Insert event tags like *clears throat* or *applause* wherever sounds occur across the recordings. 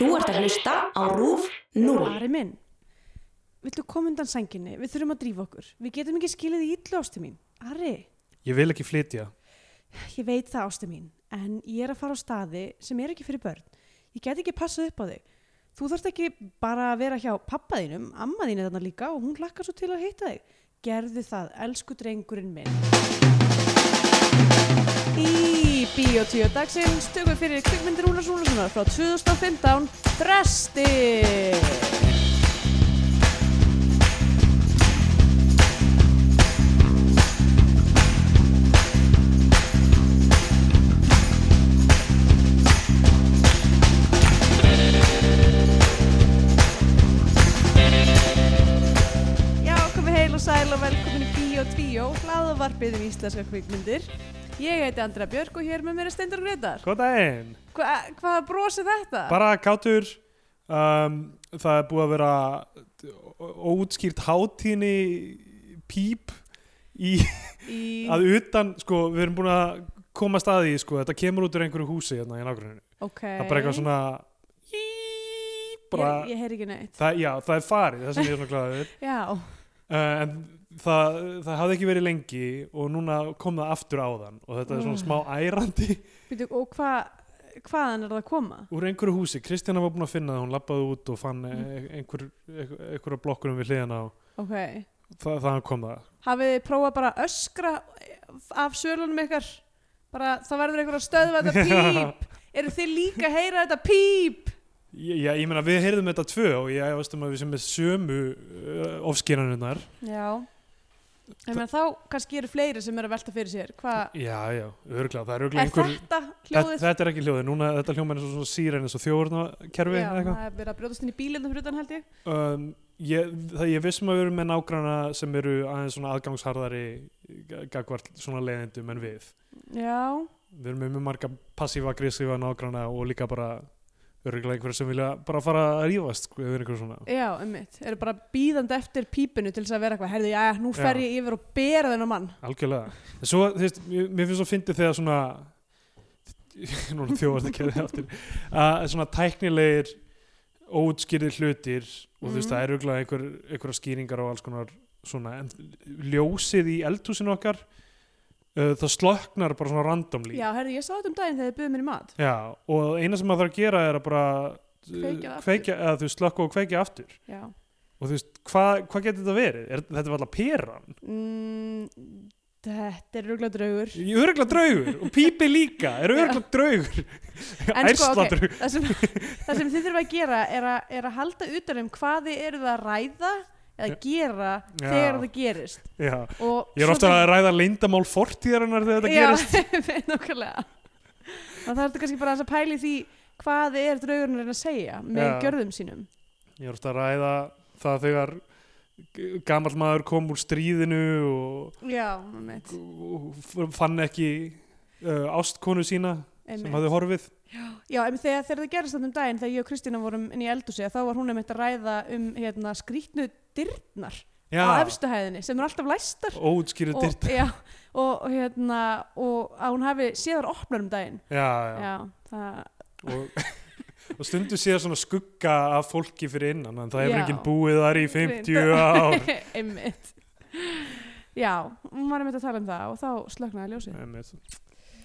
Þú ert að hlusta á RÚF 0. Ari minn, villu koma undan sænginni? Við þurfum að drífa okkur. Við getum ekki skilið í illu ástu mín. Ari, Ég vil ekki flytja. ég veit það ástu mín, en ég er að fara á staði sem er ekki fyrir börn. Ég get ekki passað upp á þig. Þú þarft ekki bara að vera hjá pappa þínum, amma þín er þarna líka og hún hlakkar svo til að hitta þig. Gerðu það, elsku drengurinn minn. Í Bíotíu dagsins tökum við fyrir kvikmyndir Rúnars Rúnarssonar frá 2015 Dresti. Já, komið heil og sæl og velkomin í 2, hlaðavarpið um íslenska kvikmyndir. Ég heiti Andra Björk og hér með mér er Steindur Gretar. Góð daginn. Hva, hvað brosi þetta? Bara kátur. Um, það er búið að vera óutskýrt hátíðni píp í, Í... *laughs* að utan, sko, við erum búin að koma staði, sko, þetta kemur út úr einhverju húsi hérna í nágruninu. Ok. Það er bara eitthvað svona bara, Ég, ég heyr ekki neitt. það, já, það er farið, það sem ég er svona glæður. Já, Uh, en það, það hafði ekki verið lengi og núna kom það aftur á þann og þetta er svona Mm. smá ærandi Býtu, og hvað, hvaðan er það að koma? úr einhverju húsi. Kristjana var búin að finna það, hún lappaði út og fann Mm. mm. einhver, einhver, einhverja blokkurum við hliðina á. Ok. Það, það kom það. Hafið þið prófað bara að öskra af sölunum ykkar? Bara það verður einhver að stöðva þetta *laughs* píp. Eru þið líka að heyra þetta píp? Ég, ég, meina við heyrðum þetta tvö og ég veist um að við sem með sömu uh, ofskýranunnar. Já. Meina þá kannski eru fleiri sem eru að velta fyrir sér. Hvað, Já, já, örgulega. Það er örgulega er einhver... þetta Þetta, hljóðið? þetta er ekki hljóðið, núna þetta hljóma er svona síren eins og þjóðurnakerfi Já, það er verið að brjótast inn í bílinn fyrir utan held ég. um, ég, það, ég vissum að við erum með nágrana sem eru aðeins svona aðgangsharðari gagvart svona leiðendum en við Já, við erum með mjög marga passífa-aggressífa nágrana og líka bara örgulega einhverja sem vilja bara fara að rífast sko, eða einhver svona já, ummitt. Eru bara bíðandi eftir pípinu til þess að vera eitthvað. Herði, já, nú fer Já. ég yfir og bera þennan mann. algjörlega en svo, þú veist, mér finnst svo fyndið þegar svona *laughs* núna þjóðast að aftur að svona tæknilegir óutskýrðir hlutir og þú veist, Mhm. það er örgulega einhver, einhverja skýringar og alls konar svona, en ljósið í eldhúsinu okkar það slöknar bara svona randomly Já, herði, ég sá þetta um daginn þegar þið buðum mér í mat. Já, og eina sem maður þarf að gera er að bara uh, Kveikja það aftur. kveikja, eða þú slökka og kveikja aftur Já. og þú veist, hvað hva getur þetta verið? Er, þetta er alltaf peran Mm, þetta er rúglega draugur. Örgla draugur og pípi líka er örgla draugur En sko, ok, það sem, það sem þið þurfa að gera er að, er að halda utan um hvað þið eruð að ræða eða gera Já. þegar það gerist. Já, Og ég er ofta að ræða leyndamál fortíðarinnar þegar þetta gerist Já, *laughs* nákvæmlega. Og það þetta kannski bara að pæli því hvað er draugurinn að að segja með gjörðum sínum. Ég er ofta að ræða það þegar gamall maður kom úr stríðinu og, og fann ekki uh, ástkonu sína sem einmitt. hafði horfið Já, einmitt þegar, þegar það gerist þetta um daginn þegar ég og Kristína vorum inn í eldúsi þá var hún einmitt að ræða um hérna, skrýtnu dyrnar Já, á efstu hæðinni sem eru alltaf læstar. Óutskýrðu og, dyrt já, og, og, hérna, og að hún hafi séðar opnar um daginn. Já, já, það, og, *laughs* og stundu séð svona skugga af fólki fyrir innan en það hefur enginn búið þar í 50 ár. *laughs* Einmitt. Já, hún var einmitt að tala um það og þá slöknaði ljósið. Einmitt.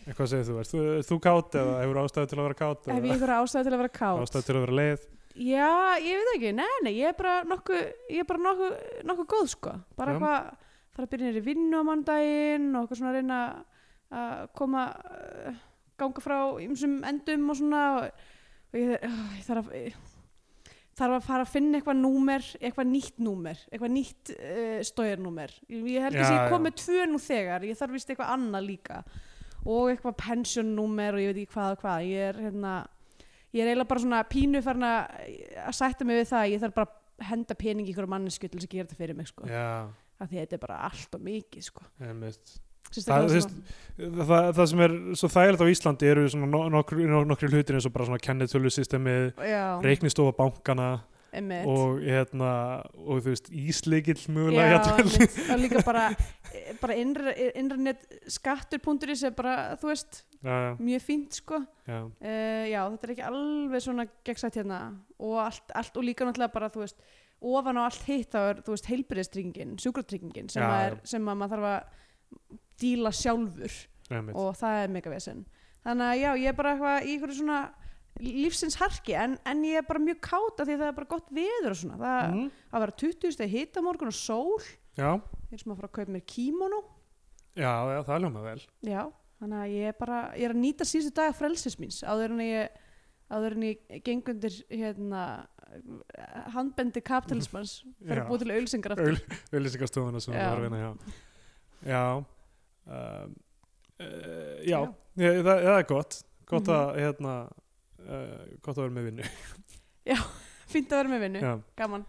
Eitthvað segir þú, ert þú, þú kátt eða hefur ástæðu til að vera kátt Hef ég einhverja ástæði til að vera kátt? ástæðu til að vera leið Já, ég veit ekki, nei, nei, ég er bara nokkuð, ég er bara nokkuð, nokkuð góð, sko. Bara Já. eitthvað, fara að byrja nýri vinnu á mandaginn og eitthvað svona að reyna að koma, uh, ganga frá ymsum endum og svona og, og ég, uh, ég þarf að, ég, þarf að fara að finna eitthvað númer, eitthvað nýtt númer, eitthvað nýtt uh, stójarnúmer. Ég, held að ég kom með tvö nú þegar, ég þarf vist eitthvað annað líka og eitthvað pensionnúmer og ég veit ekki hvað og hvað. Ég er hérna, ég er eiginlega bara svona pínu farin að sætta mig við það að ég þarf bara að henda pening í ykkur mannesku til þess að gera þetta fyrir mig sko. Af því þetta er bara allt og mikið sko. Það- svona- það, það sem er svo þægilegt á Íslandi eru nokkru, hlutir eins og bara svona kennitölustystemið, já, reiknistofa bankana og hérna og þú veist ísleikill einmitt. *laughs* og líka bara, bara innra, innranet skattur.is er bara, þú veist, já, já, mjög fínt sko. Já, uh, já, þetta er ekki alveg svona gegnsætt hérna. Og allt, allt og líka náttúrulega bara, þú veist ofan á allt hitt þá er, þú veist, heilbyrðistryggingin sjúkratryggingin sem, er, sem að maður þarf að díla sjálfur. Og það er mega vesen þannig að já, ég er bara eitthvað í einhverju svona lífsins harki en, en ég er bara mjög káta því að það er bara gott veður og svona, það Mhm. að vera 20 steg hitta morgun og sól já, ég er sem að fara að kaupa mér kímono já, já, það ljóma vel já, þannig að ég er bara ég er að nýta síðustu dag frelsis míns áður en ég áður en ég geng undir hérna handbendi kapitalismans *laughs* fyrir Já. að búið til auðlýsingar aftur auðlýsingastofuna sem Já. það var að vinna hjá já um, uh, já, Já. Ég, það, það er gott gott Mhm. að hérna uh, gott að vera með vinnu. *laughs* Fínt að vera með vinnu, já, gaman.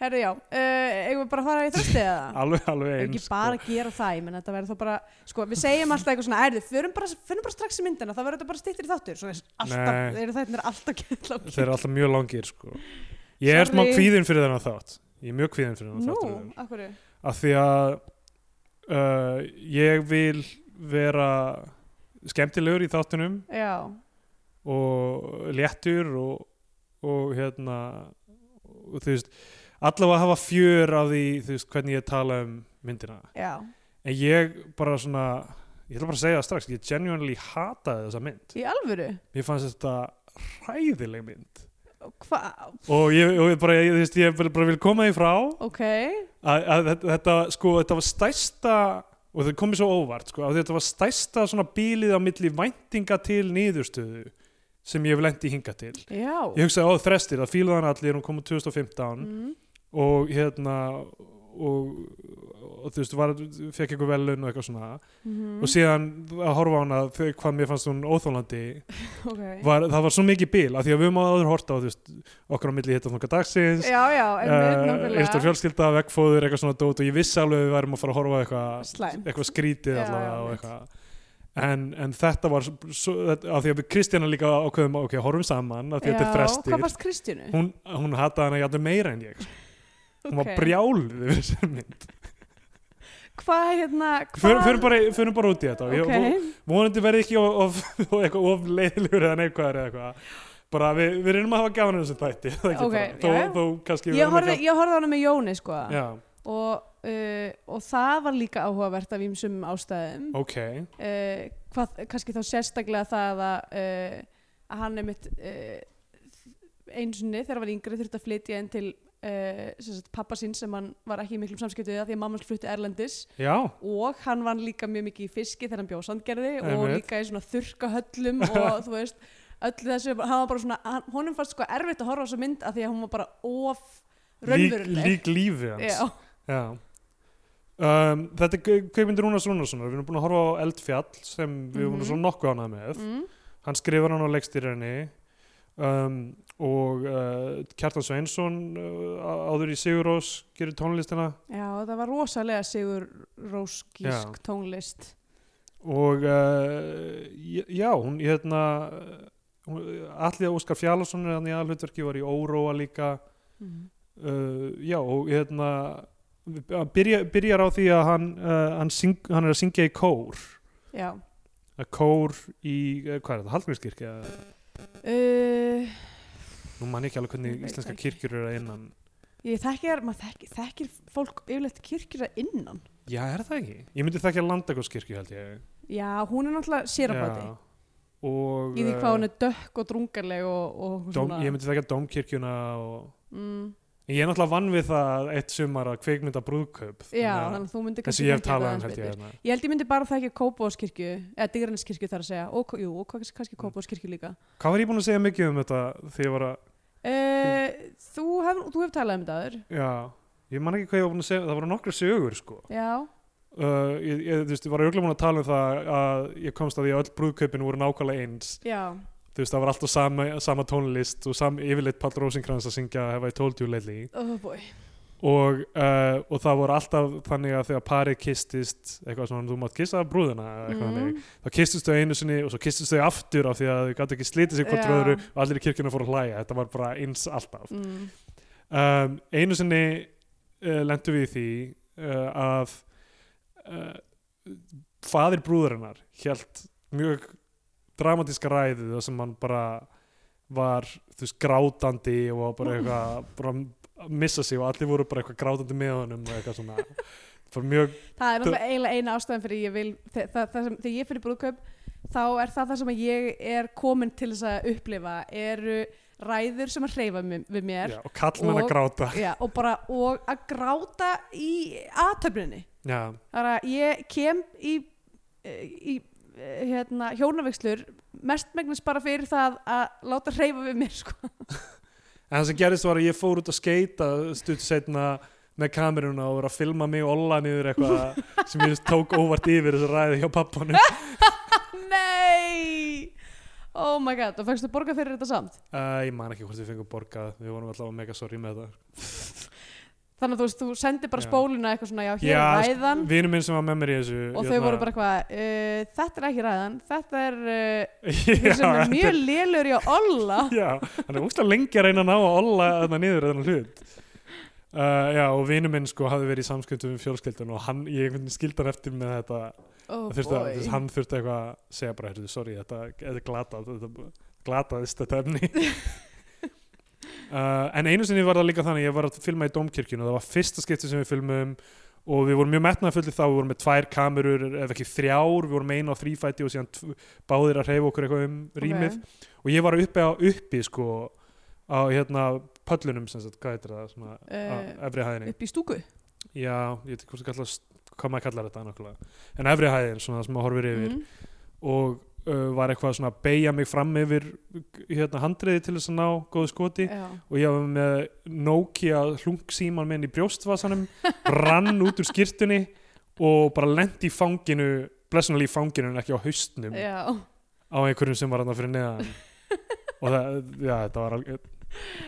Herru já, uh, eigum við bara að fara í þröstið eða? *laughs* alveg, alveg Við eins ekki bara að gera það, ég menn þetta verður þá bara sko, við segjum alltaf eitthvað svona, erðu, förum bara, förum bara strax í myndina, þá verður þetta bara stýttir í þáttur. Svo er alltaf, Nei. eru þættir alltaf *laughs* sko. gett þeir eru alltaf mjög langir sko. ég er smá Sorry. kvíðin fyrir þennan þátt. Ég er mjög kvíðin fyrir þennan Nú, þátt akkur af því að uh, ég vil vera skemmtilegur í þáttunum. Já, og léttur og, og hérna og þú veist allavega hafa fjör af því þú veist hvernig ég tala um myndina. Já, en ég bara svona ég ætla bara að segja það strax, ég genuinely hataði þessa mynd. Í alvöru? Mér fannst þetta hræðileg mynd. Hvað, og ég, og ég bara, ég, þú veist, ég bara, bara vil koma því frá ok. að, að þetta, sko, þetta var stærsta og þetta komið svo óvart sko, að þetta var stærsta svona bílið á milli væntinga til niðurstöðu sem ég hef lendi hinga til. Já, ég hugsaði á þrestir að fílaði hann allir hún kom úr 2015 mm. og hérna og, og þú veist, var, fekk eitthvað velun og eitthvað svona. Mm og síðan að horfa á hana hvað mér fannst hún óþólandi *laughs* okay. var, það var svo mikið bíl af því að við höfum áður horta á þú veist, okkar á milli hitt á þunga dagsins já, einmitt, uh, fjölskylda, vegfóður, eitthvað svona dót og ég vissi alveg við værum að fara að horfa eitthvað eitthvað skrítið allavega og eitthvað en, en þetta var svo- af því að við Kristjana líka ákveðum ok, horfum saman af því að þetta er Já, frestir hvað fannst Kristjánu? hún, hún hataði hana játtu meira en ég hún var brjáluð yfir þessari mynd. Hvað, hérna, hvað förum bara, förum bara út í þetta. Ok, ég, vonandi verði ekki of, of, *laughs* of leiðilegur eða neikvæður eða eitthvað. Bara við, við reynum að hafa gafan þessum þætti *laughs* það ekki Ok, bara, þó, já, já. þó kannski við ég horfði, á hana með Jóni sko. Að- já, og, uh, og það var líka áhugavert af ýmsum ástæðum. Ok. Uh, hvað, kannski þá sérstaklega það að, uh, að hann er mitt einu sinni þegar hann var yngri þurfti að flytja inn til uh, sagt, pappa sinn sem hann var ekki miklum samskiptu við það því að mamma hans flutti Erlendis. Já, og hann vann líka mjög mikið í fiski þegar hann bjóð sandgerði og Einmitt. líka í svona þurrkahöllum og *laughs* þú veist öllu þessu, hann var bara svona hann, honum fannst sko erfitt að horfa á þessu mynd af því að hún var bara of lík, raunveruleg. lík lífi hans. Já, Já. Um, þetta er Kveimindi Rúnars Rúnarssonar. Við erum búin að horfa á Eldfjall sem við erum mm svona nokkuð ánað með. Mm, hann skrifar hann á leikstýrinni um, og uh, Kjartan Sveinsson uh, áður í Sigurós gerir tónlistina. Já, það var rosalega sigur róskísk Já. tónlist. Og uh, já, hún hérna allir Óskar Fjallarsson er hann í aðhlutverki var í Óróa líka. Mm. já og hérna byrja, byrjar á því að hann, uh, hann, syng, hann er að syngja í kór. Já. Að kór í, eh, hvað er þetta, Hallgrímskirkja? Uh, nú man ég ekki alveg hvernig íslenska ekki. kirkjur eru að innan. Ég þekkir, maður þekkir, þekkir fólk yfirleitt kirkjur að innan? Já, er það ekki? ég myndi þekkja Landakóskirkju held ég. Já, hún er náttúrulega sérabæti Í því eh, hvað hún er dökk og drungarleg og, og dóm, ég myndi þekkja Dómkirkjuna og mm, ég er náttúrulega vann við það eitt sumar að kveikmynda brúðkaup Já, þannig að þú að þessi kannski talað það um aðeins held ég betur. hérna. Ég held ég myndi bara þekkja Kópavóskirkju eða Digraninskirkju þar að segja og, jú, og kannski. Kópavóskirkju líka Hvað var ég búin að segja mikið um þetta þegar ég var að, uh, Þú hef, þú hef talað um þetta aður já, ég man ekki hvað ég var búin að segja, það voru nokkru sögur sko. Já, Uh, ég, ég, þú veist, ég var auðvitað búin að tala um það að ég komst að því að öll brúðkaupin voru nákvæmlega eins. já, Þú veist, það var alltaf sama, sama tónlist og sam, yfirleitt Pall Rósinkrans að syngja Have I Told You Lately. oh og, uh, og það voru alltaf þannig að þegar parið kistist eitthvað svona, þú mátt kissa Mhm. þannig, þá kistist þau einu sinni og svo kistist þau aftur af því að þau gætu ekki slítið sig hvort frá öðru og allir í kirkjuna fóru að hlæja, þetta var bara eins alltaf mm. um, einu sinni uh, lendu við því uh, að uh, faðir brúðurinnar hélt mjög dramatíska ræðu þar sem hann bara var þú veist grátandi og bara eitthvað *laughs* bara að missa sig og allir voru bara eitthvað grátandi með honum og eitthvað svona. Mjög, það er náttúrulega eiginlega eina ástæðan fyrir ég vil þe- það, það sem, þegar ég fyrir brúðkaup þá er það það sem ég er komin til þess að upplifa eru ræður sem að hreyfa við mér já, og kallmenn að gráta. Já, og bara og að gráta í aðtöfninni ég kem í, í hérna, hjónavegslur mestmegnis bara fyrir það að láta hreyfa við mér sko. en það sem gerist var að ég fór út að skeita stutt setna með kameruna og voru að filma mig og olla niður eitthvað sem ég tók óvart yfir þessu ræði hjá pappanum *laughs* Nei! Oh my god, og fækstu borga fyrir þetta samt? Uh, ég man ekki hvort við fengum borgað. Við vorum alltaf mega sorry með það *laughs* Þannig að þú veist, þú sendir bara Já. spóluna eitthvað svona, já, hér er ræðan. vinur minn sem var með mér í þessu og þau voru bara eitthvað, uh, þetta er ekki ræðan þetta er uh, *laughs* já, sem er mjög lélur í að olla. *laughs* Já, hann er úrslega lengi að reyna að ná að olla þarna niður þennan hlut. Uh, já, og vinur minn sko hafði verið í samskiptum við fjölskyldun og hann, ég hann eftir með þetta. Oh þurfti að, þess, hann þurfti eitthvað að segja bara, sorry, þetta, þetta er glatað þetta glataðist þetta efni *laughs* uh, en einu sinni var það líka þannig ég var að filma í Dómkirkjun og það var fyrsta skipti sem við filmum og við vorum mjög metnaðfullir þá, við vorum með tvær kamerur ef ekki þrjár, við vorum einu á þrýfæti og síðan báðir að hreyfa okkur eitthvað um rýmið. Og ég var uppi á uppi sko á hérna pöllunum sem sagt, hvað heitir það svona, á Eh, efri hæðinni. upp í stúku? Já, ég veit ekki hvað maður kallar þetta nákvæmlega. En efri hæðin, svona sem maður horfir yfir. Mhm. og uh, var eitthvað svona að beigja mig fram yfir hérna handriði til þess að ná góðu skoti. Já. og ég var með Nokia hlungsíman minn í brjóstvasanum rann út úr skýrtunni og bara lendi í fanginu blessunarlega í fanginu en ekki á haustnum. Já. á einhverjum sem var hann fyrir neðan. Og það, já, þetta var alveg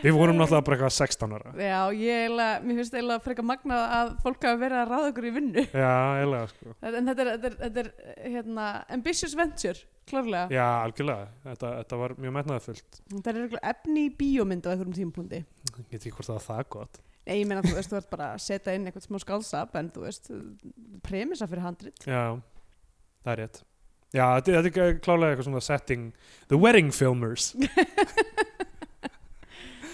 við vorum náttúrulega bara eitthvað 16 ára. Já, ég eiginlega, mér finnst eiginlega frekar magnað að fólk hafa verið að ráða okkur í vinnu. Já, eiginlega sko. En þetta er, þetta er, þetta er hérna, ambitious venture, klárlega. Já, algjörlega, þetta, þetta var mjög metnaðarfullt. Þetta er örugglega efni í bíómynd á einhverjum tímapunkti. Ég veit ekki hvort það var það gott. Nei, ég meina, þú veist, þú ert bara að setja inn eitthvað smá skálsap en þú veist, premissa fyrir handrit. Já, það er rétt. Já, þetta, er klálega eitthvað svona setting the wedding filmers. *laughs*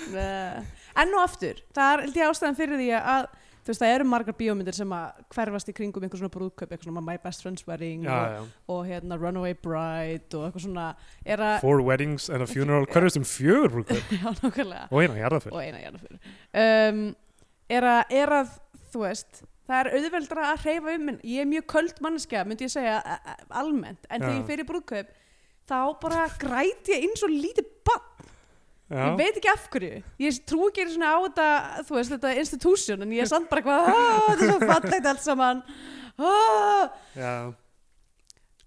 Enn og aftur, það er held ég ástæðan fyrir því að þú veist, það eru margar bíómyndir sem að hverfast í kringum einhver svona brúðkaup, eitthvað svona My Best Friend's Wedding já, og, já. og hérna Runaway Bride og eitthvað svona að, four weddings and a funeral hverjast um fjögur brúðkaup? *laughs* Já, nákvæmlega. Og eina jarðaför og eina jarðaför um, er, er að þú veist það er auðveldra að hreyfa um en ég er mjög köld manneskja myndi ég segja a, a, almennt. En þegar Já. ég fer í brúðkaup þá bara græti ég eins og lítið bann já, ég veit ekki af hverju. Ég trú ekki svona á þetta þú veist þetta institution en ég er samt bara eitthvað "Ah, þetta er svo fallegt allt saman. Ah.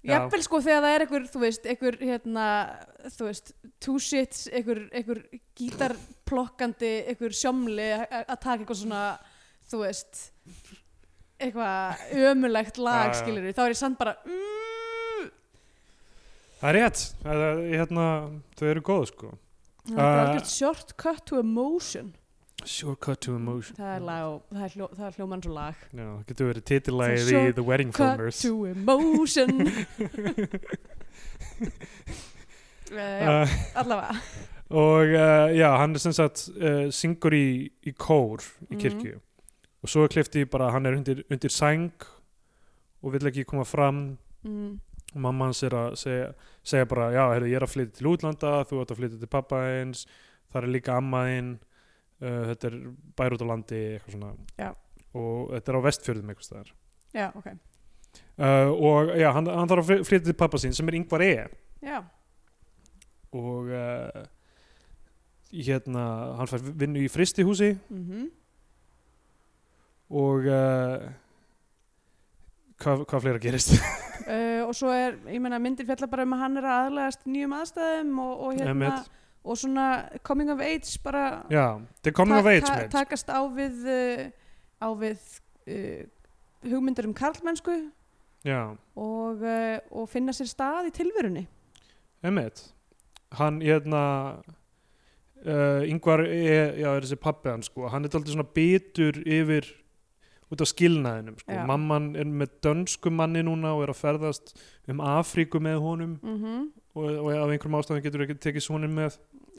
Jafnvel sko þegar það er einhver, þú veist, einhver, hérna, þú veist, two shits, einhver, einhver gítarplokkandi, einhver sjómli að taka eitthvað svona, þú veist, eitthvað ömulegt lag, Já, já. skilur þá er ég samt bara, mm, það er rétt. Það, hérna, þau eru góð sko það er Uh, algjört shortcut to emotion. shortcut to emotion Það er lag það er, hljó, það er hljóman svo lag. já, það getur verið titillagið í The Wedding Cut Filmers to emotion. uh, *laughs* já, uh, allavega. og uh, já, hann er sem sagt uh, syngur í, í kór í Mhm. kirkju og svo er klifti bara hann er undir, undir sæng og vill ekki koma fram Mm. Og mamma hans er að segja, segja bara já, heyrðu, ég er að flytja til útlanda þú ert að flytja til pappa eins það er líka amma þinn uh, þetta er bær út á landi og þetta er á vestfjörðum eitthvað staðar. Já, ok. uh, og já, hann, hann þarf að fly- flytja til pappa sín sem er yngvar E. Já, og uh, hérna hann fær vinnu í fristihúsi mhm. og uh, hvað, hvað fleira gerist? *laughs* Uh, og svo er, ég meina myndir fjalla bara um að hann er að aðlægast nýjum aðstæðum og, og hérna Einmitt. og svona coming of age bara já, þetta er coming of ta- age ta- mynd. takast á við uh, á við uh, hugmyndir um karlmennsku og, uh, og finna sér stað í tilverunni. Emmitt hann hérna uh, yngvar er, já, er þessi pappi hann sko, hann er alltaf svona bitur yfir út af skilnaðinum sko. Mamman er með dönsku manni núna og er að ferðast um Afríku með honum. Mm og, og af einhverjum ástæðum getur ekki tekið svonin með.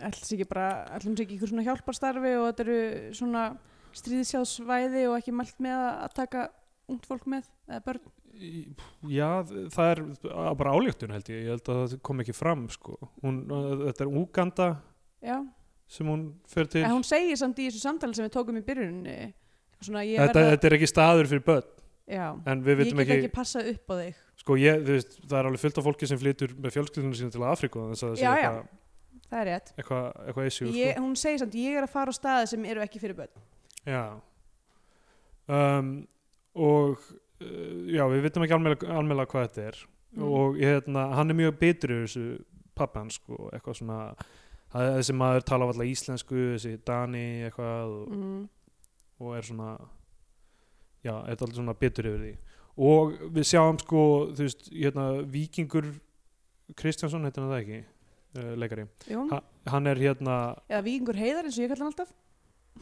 Ætlum sé ekki bara ætlum sé ekki ykkur svona hjálparstarfi og þetta eru svona stríðsjáðsvæði og ekki mælt með að- taka ungt fólk með eða börn? Já, það er á- bara áléttun held ég, ég held að það kom ekki fram sko. hún, þetta er Úganda já, sem hún fer til. En hún segir samt í þessu samtali sem við tókum í byrjunni svona ég þetta, þetta er ekki staður fyrir börn já, en við ég vitum get ekki, ekki passað upp á þig sko ég, þú veist, það er alveg fullt af fólki sem flytur með fjölskyldunum sína til Afríku Já, já. það er rétt eitthvað, eitthvað issue ég, sko. hún segir samt, ég er að fara á staði sem eru ekki fyrir börn já um, og uh, já, við vitum ekki almennilega hvað þetta er Mm. og hérna, hann er mjög bitur yfir þessu pappan sko, eitthvað svona þessi maður tala alltaf íslensku þessi Dani eitthvað og, mm. Og er svona já, er alltaf svona bitur yfir því og við sjáum sko þú veist, hérna, Víkingur Kristjánsson, heitir hann það ekki uh, leikari, ha, hann er hérna eða vikingur heiðar eins og ég kalla hann alltaf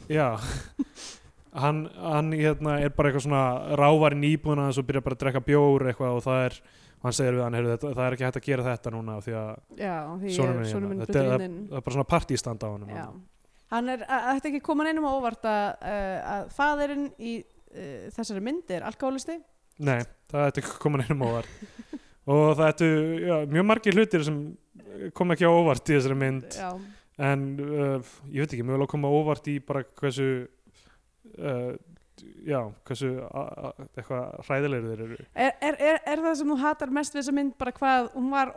já hann, hann hérna er bara eitthvað svona rávar í nýbúðuna og svo byrja bara að drekka bjór eitthvað og það er, hann segir við hann heyrðu, þetta, það er ekki hægt að gera þetta núna því að já, því minn, er sonur hérna. minn Þetta er- fullorðinn. það er bara svona partístand á honum Já. Hann. Er, þetta ekki koma neinum á óvart að, uh, að faðirinn í uh, þessari mynd er alkoholisti Nei, það ætti ekki koma neinum óvart. Og það ættu mjög margir hlutir sem kom ekki á óvart í þessari mynd. Já, en uh, ég veit ekki, mögulega koma á óvart í bara hversu uh, já, hversu eitthvað hræðilegur þeir eru. Er, er, er, er það sem þú hatar mest við þessa mynd bara hvað, hún var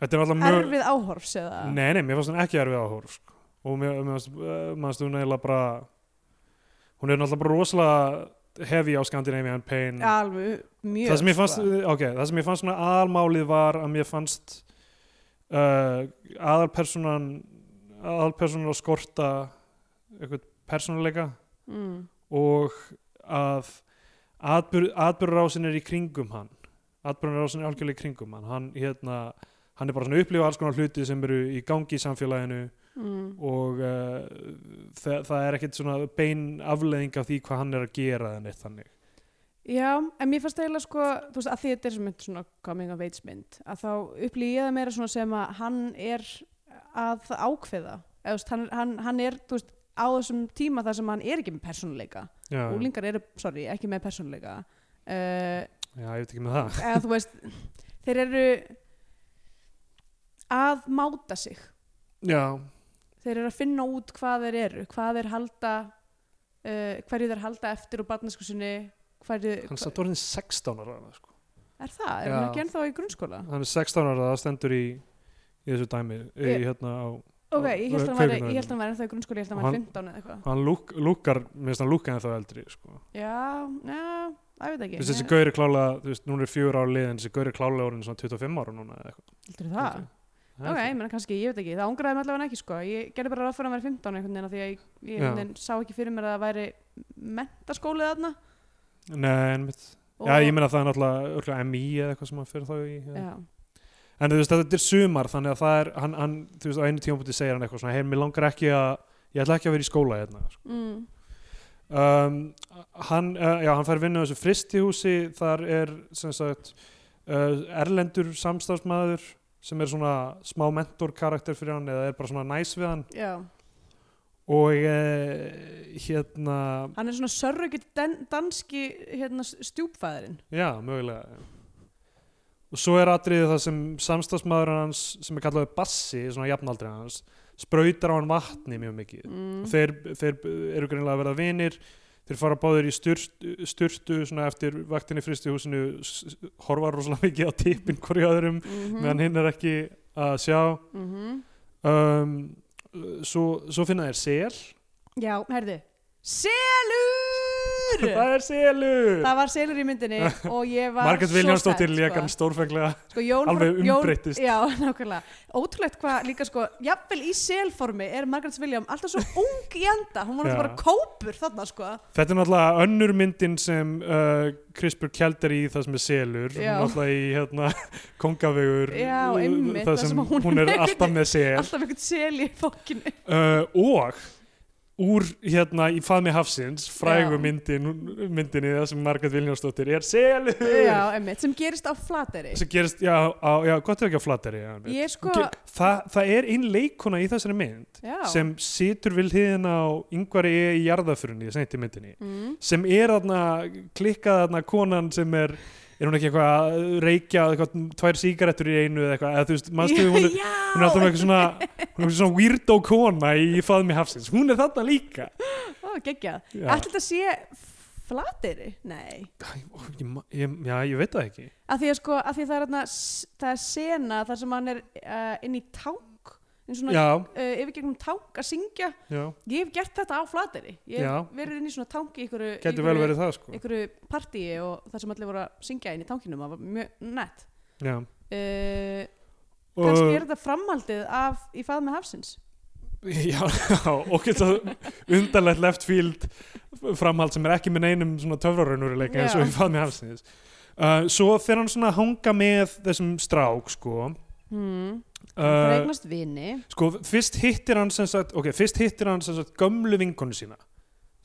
er alltaf mjög erfið áhorfs eða? Nei, nei, mér fannst hún ekki erfið áhór sko. Og mér, uh, fannst hún eiginlega bara hún er náttúrulega bara rosalega heavy á Scandinavian Pain alveg mjög það sem ég fannst, sko. ok, það sem ég fannst svona aðalmálið var að mér fannst uh, aðalpersonan aðalpersonan að skorta eitthvað persónuleika mm. og að atbyr, atbyrðurásin er í kringum hann atbyrðurásin er algjörlega í kringum hann hann, hérna, hann er bara svona upplifa alls konar hluti sem eru í gangi í samfélaginu Mm. og uh, það, það er ekkert svona bein afleðing af því hvað hann er að gera en eitt þannig. Já, en mér fannst eiginlega sko þú veist, að því þetta er mynd svona coming of age mynd að þá upplýði ég það meira svona sem að hann er að ákveða. Eða hann, hann, hann er þú veist, á þessum tíma þar sem hann er ekki með persónuleika. Úlingar eru, sorry, ekki með persónuleika. Uh, já, ég veit ekki með það. eða þú veist þeir eru að máta sig. Já, þeir eru að finna út hvað þeir eru hvað þeir halda uh, hverju þeir halda eftir úr barnaskusinni hverju, hann er samt orðin 16 ára sko. er það, er hann ekki ennþá í grunnskóla hann er 16 ára, það stendur í í þessu dæmi, í, Ég- hérna á ok, Kvikmyndaverðlaun. ég held að hann væri ennþá í grunnskóla ég held að hann Og væri hann- 15 eða eitthvað hann lúk, lúkar, mér finnst hann lúka en þá eldri sko. já, já, ég veit ekki Þú veist, þessi gauri klálega, þú veist, núna er fjör ára liðin þessi gauri klálega orðin svona 25 ára núna eða eitthvað. heldur það? Ok, ég meina kannski, ég veit ekki, það ángraði mig allavega ekki sko. ég gerði bara ráð fyrir að væri 15 einhvern veginn því að ég, ég einhvern veginn sá ekki fyrir mér að það væri mentaskólið þarna Nei, en mitt, já, ég meina það er náttúrulega MI eða eitthvað sem hann fyrir þá í ja. já, en þú veist, þetta er sumar þannig að það er, hann, hann þú veist, á einu tímapunkti segir hann eitthvað svona, hei, mér langar ekki að ég ætla ekki að vera í skóla hérna sko. mm, um, hann, uh, já, hann fær vinnu á þessu fristihúsi þar er sem sagt uh, erlendur samstafsmaður sem er svona smá mentor karakter fyrir hann eða er bara svona næs við hann. Já. Og uh, hérna hann er svona sörrökið danski hérna, stjúpfæðurinn já, mögulega og svo er atriðið það sem samstafsmaður hans sem er kallaði Bassi, svona jafnaldri hans sprautar á hann vatni mjög mikið. Mm. og þeir, þeir eru greinlega að verða vinir þeir fara báðir í styrtu, styrtu svona eftir vaktinni fristi húsinu horfa rosalega mikið á tippin hverju öðrum mm meðan hinn er ekki að sjá. -hmm. um, svo, svo finna þeir sel. Já, herði selur! *laughs* Það er selur! Það var selur í myndinni *laughs* og ég var Margaret svo Viljánsdóttir spennt, lekan stórfenglega sko, alveg umbreyttist. já, nákvæmlega. Ótrúlegt hvað líka sko, jafnvel í selformi er Margaret William alltaf svo *laughs* ung í anda. Hún var alltaf bara kópur þarna sko. Þetta er náttúrulega önnur myndin sem uh, Krispur Kjeld er í það sem er selur. Já. náttúrulega í hérna kongavegur Já, uh, einmitt, það sem sem hún hún er alltaf með sel. Alltaf einhvern sel í fokkinu uh, og úr hérna í faðmi hafsins frægu myndin, myndinni það sem Margaret Viljánsdóttir er selur. Já, einmitt, sem gerist á flateri sem gerist, já, á, já gott ef ekki á flatteri já, ég sko, Ge- það, er ein leikona í þessari mynd já. sem situr við hliðina á yngvari E. í jarðafurunni seint í myndinni mm. sem er þarna klikkað þarna konan sem er er hún ekki eitthvað að reykja eitthvað, tvær sígarettur í einu eða eitthvað? Eða þú veist, manstu, hún er, hún er alltaf eitthvað svona hún er eitthvað svona weirdo kona í faðmi hafsins. Hún er þarna líka. Ó, geggjað. Já, ætli þetta sé flateri? nei. Ég, ég, já, ég veit það ekki. Að því að sko, að því að það er, þarna það er sena þar sem hann er uh, inn í inn svona já, uh, yfir gegnum tank að syngja já, ég hef gert þetta á flateri ég Já. hef verið inn í svona tank í ykkur, getur vel verið það sko. ykkur partíi og það sem allir voru að syngja inn í tankinum það var mjög nett. Já, uh, og, kannski er þetta framhaldið af í fað með hafsins. *laughs* Já, já, og getur undarlegt left field framhald sem er ekki með neinum svona töfraraunuruleika eins og Já. í faðmi hafsins. Uh, svo fer hann svona hanga með þessum strák sko. Hmm. Það eignast vini. sko fyrst hittir hann sem sagt ok, fyrst hittir hann sem sagt gömlu vinkonu sína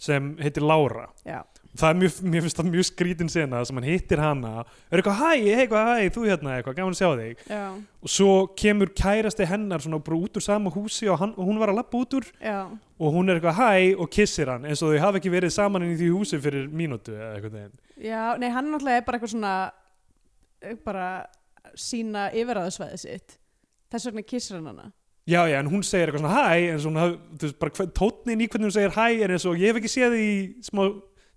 sem heitir Lára. Já, það er mjög, mér finnst það mjög skrítin sena sem hann hittir hana. Er eitthvað hæ, eitthvað hæ, þú hérna eitthvað, gaman að sjá þig. Já, og svo kemur kærasti hennar svona bara út úr sama húsi og, hann, og hún var að lappa út úr. Já. Og hún er eitthvað hæ og kissir hann eins og þau hafa ekki verið saman inn í því húsi fyrir mínútu eða eitthvað þeim Já, nei, hann náttúrulega er bara eitthvað svona eh, bara sína yfiráðsvæði sitt þess vegna kissir hann hana. Já já en hún segir eitthvað svona hæ hún haf, þú veist bara tótnin í hvernig hún segir hæ er eins og ég hef ekki séð þig í smá,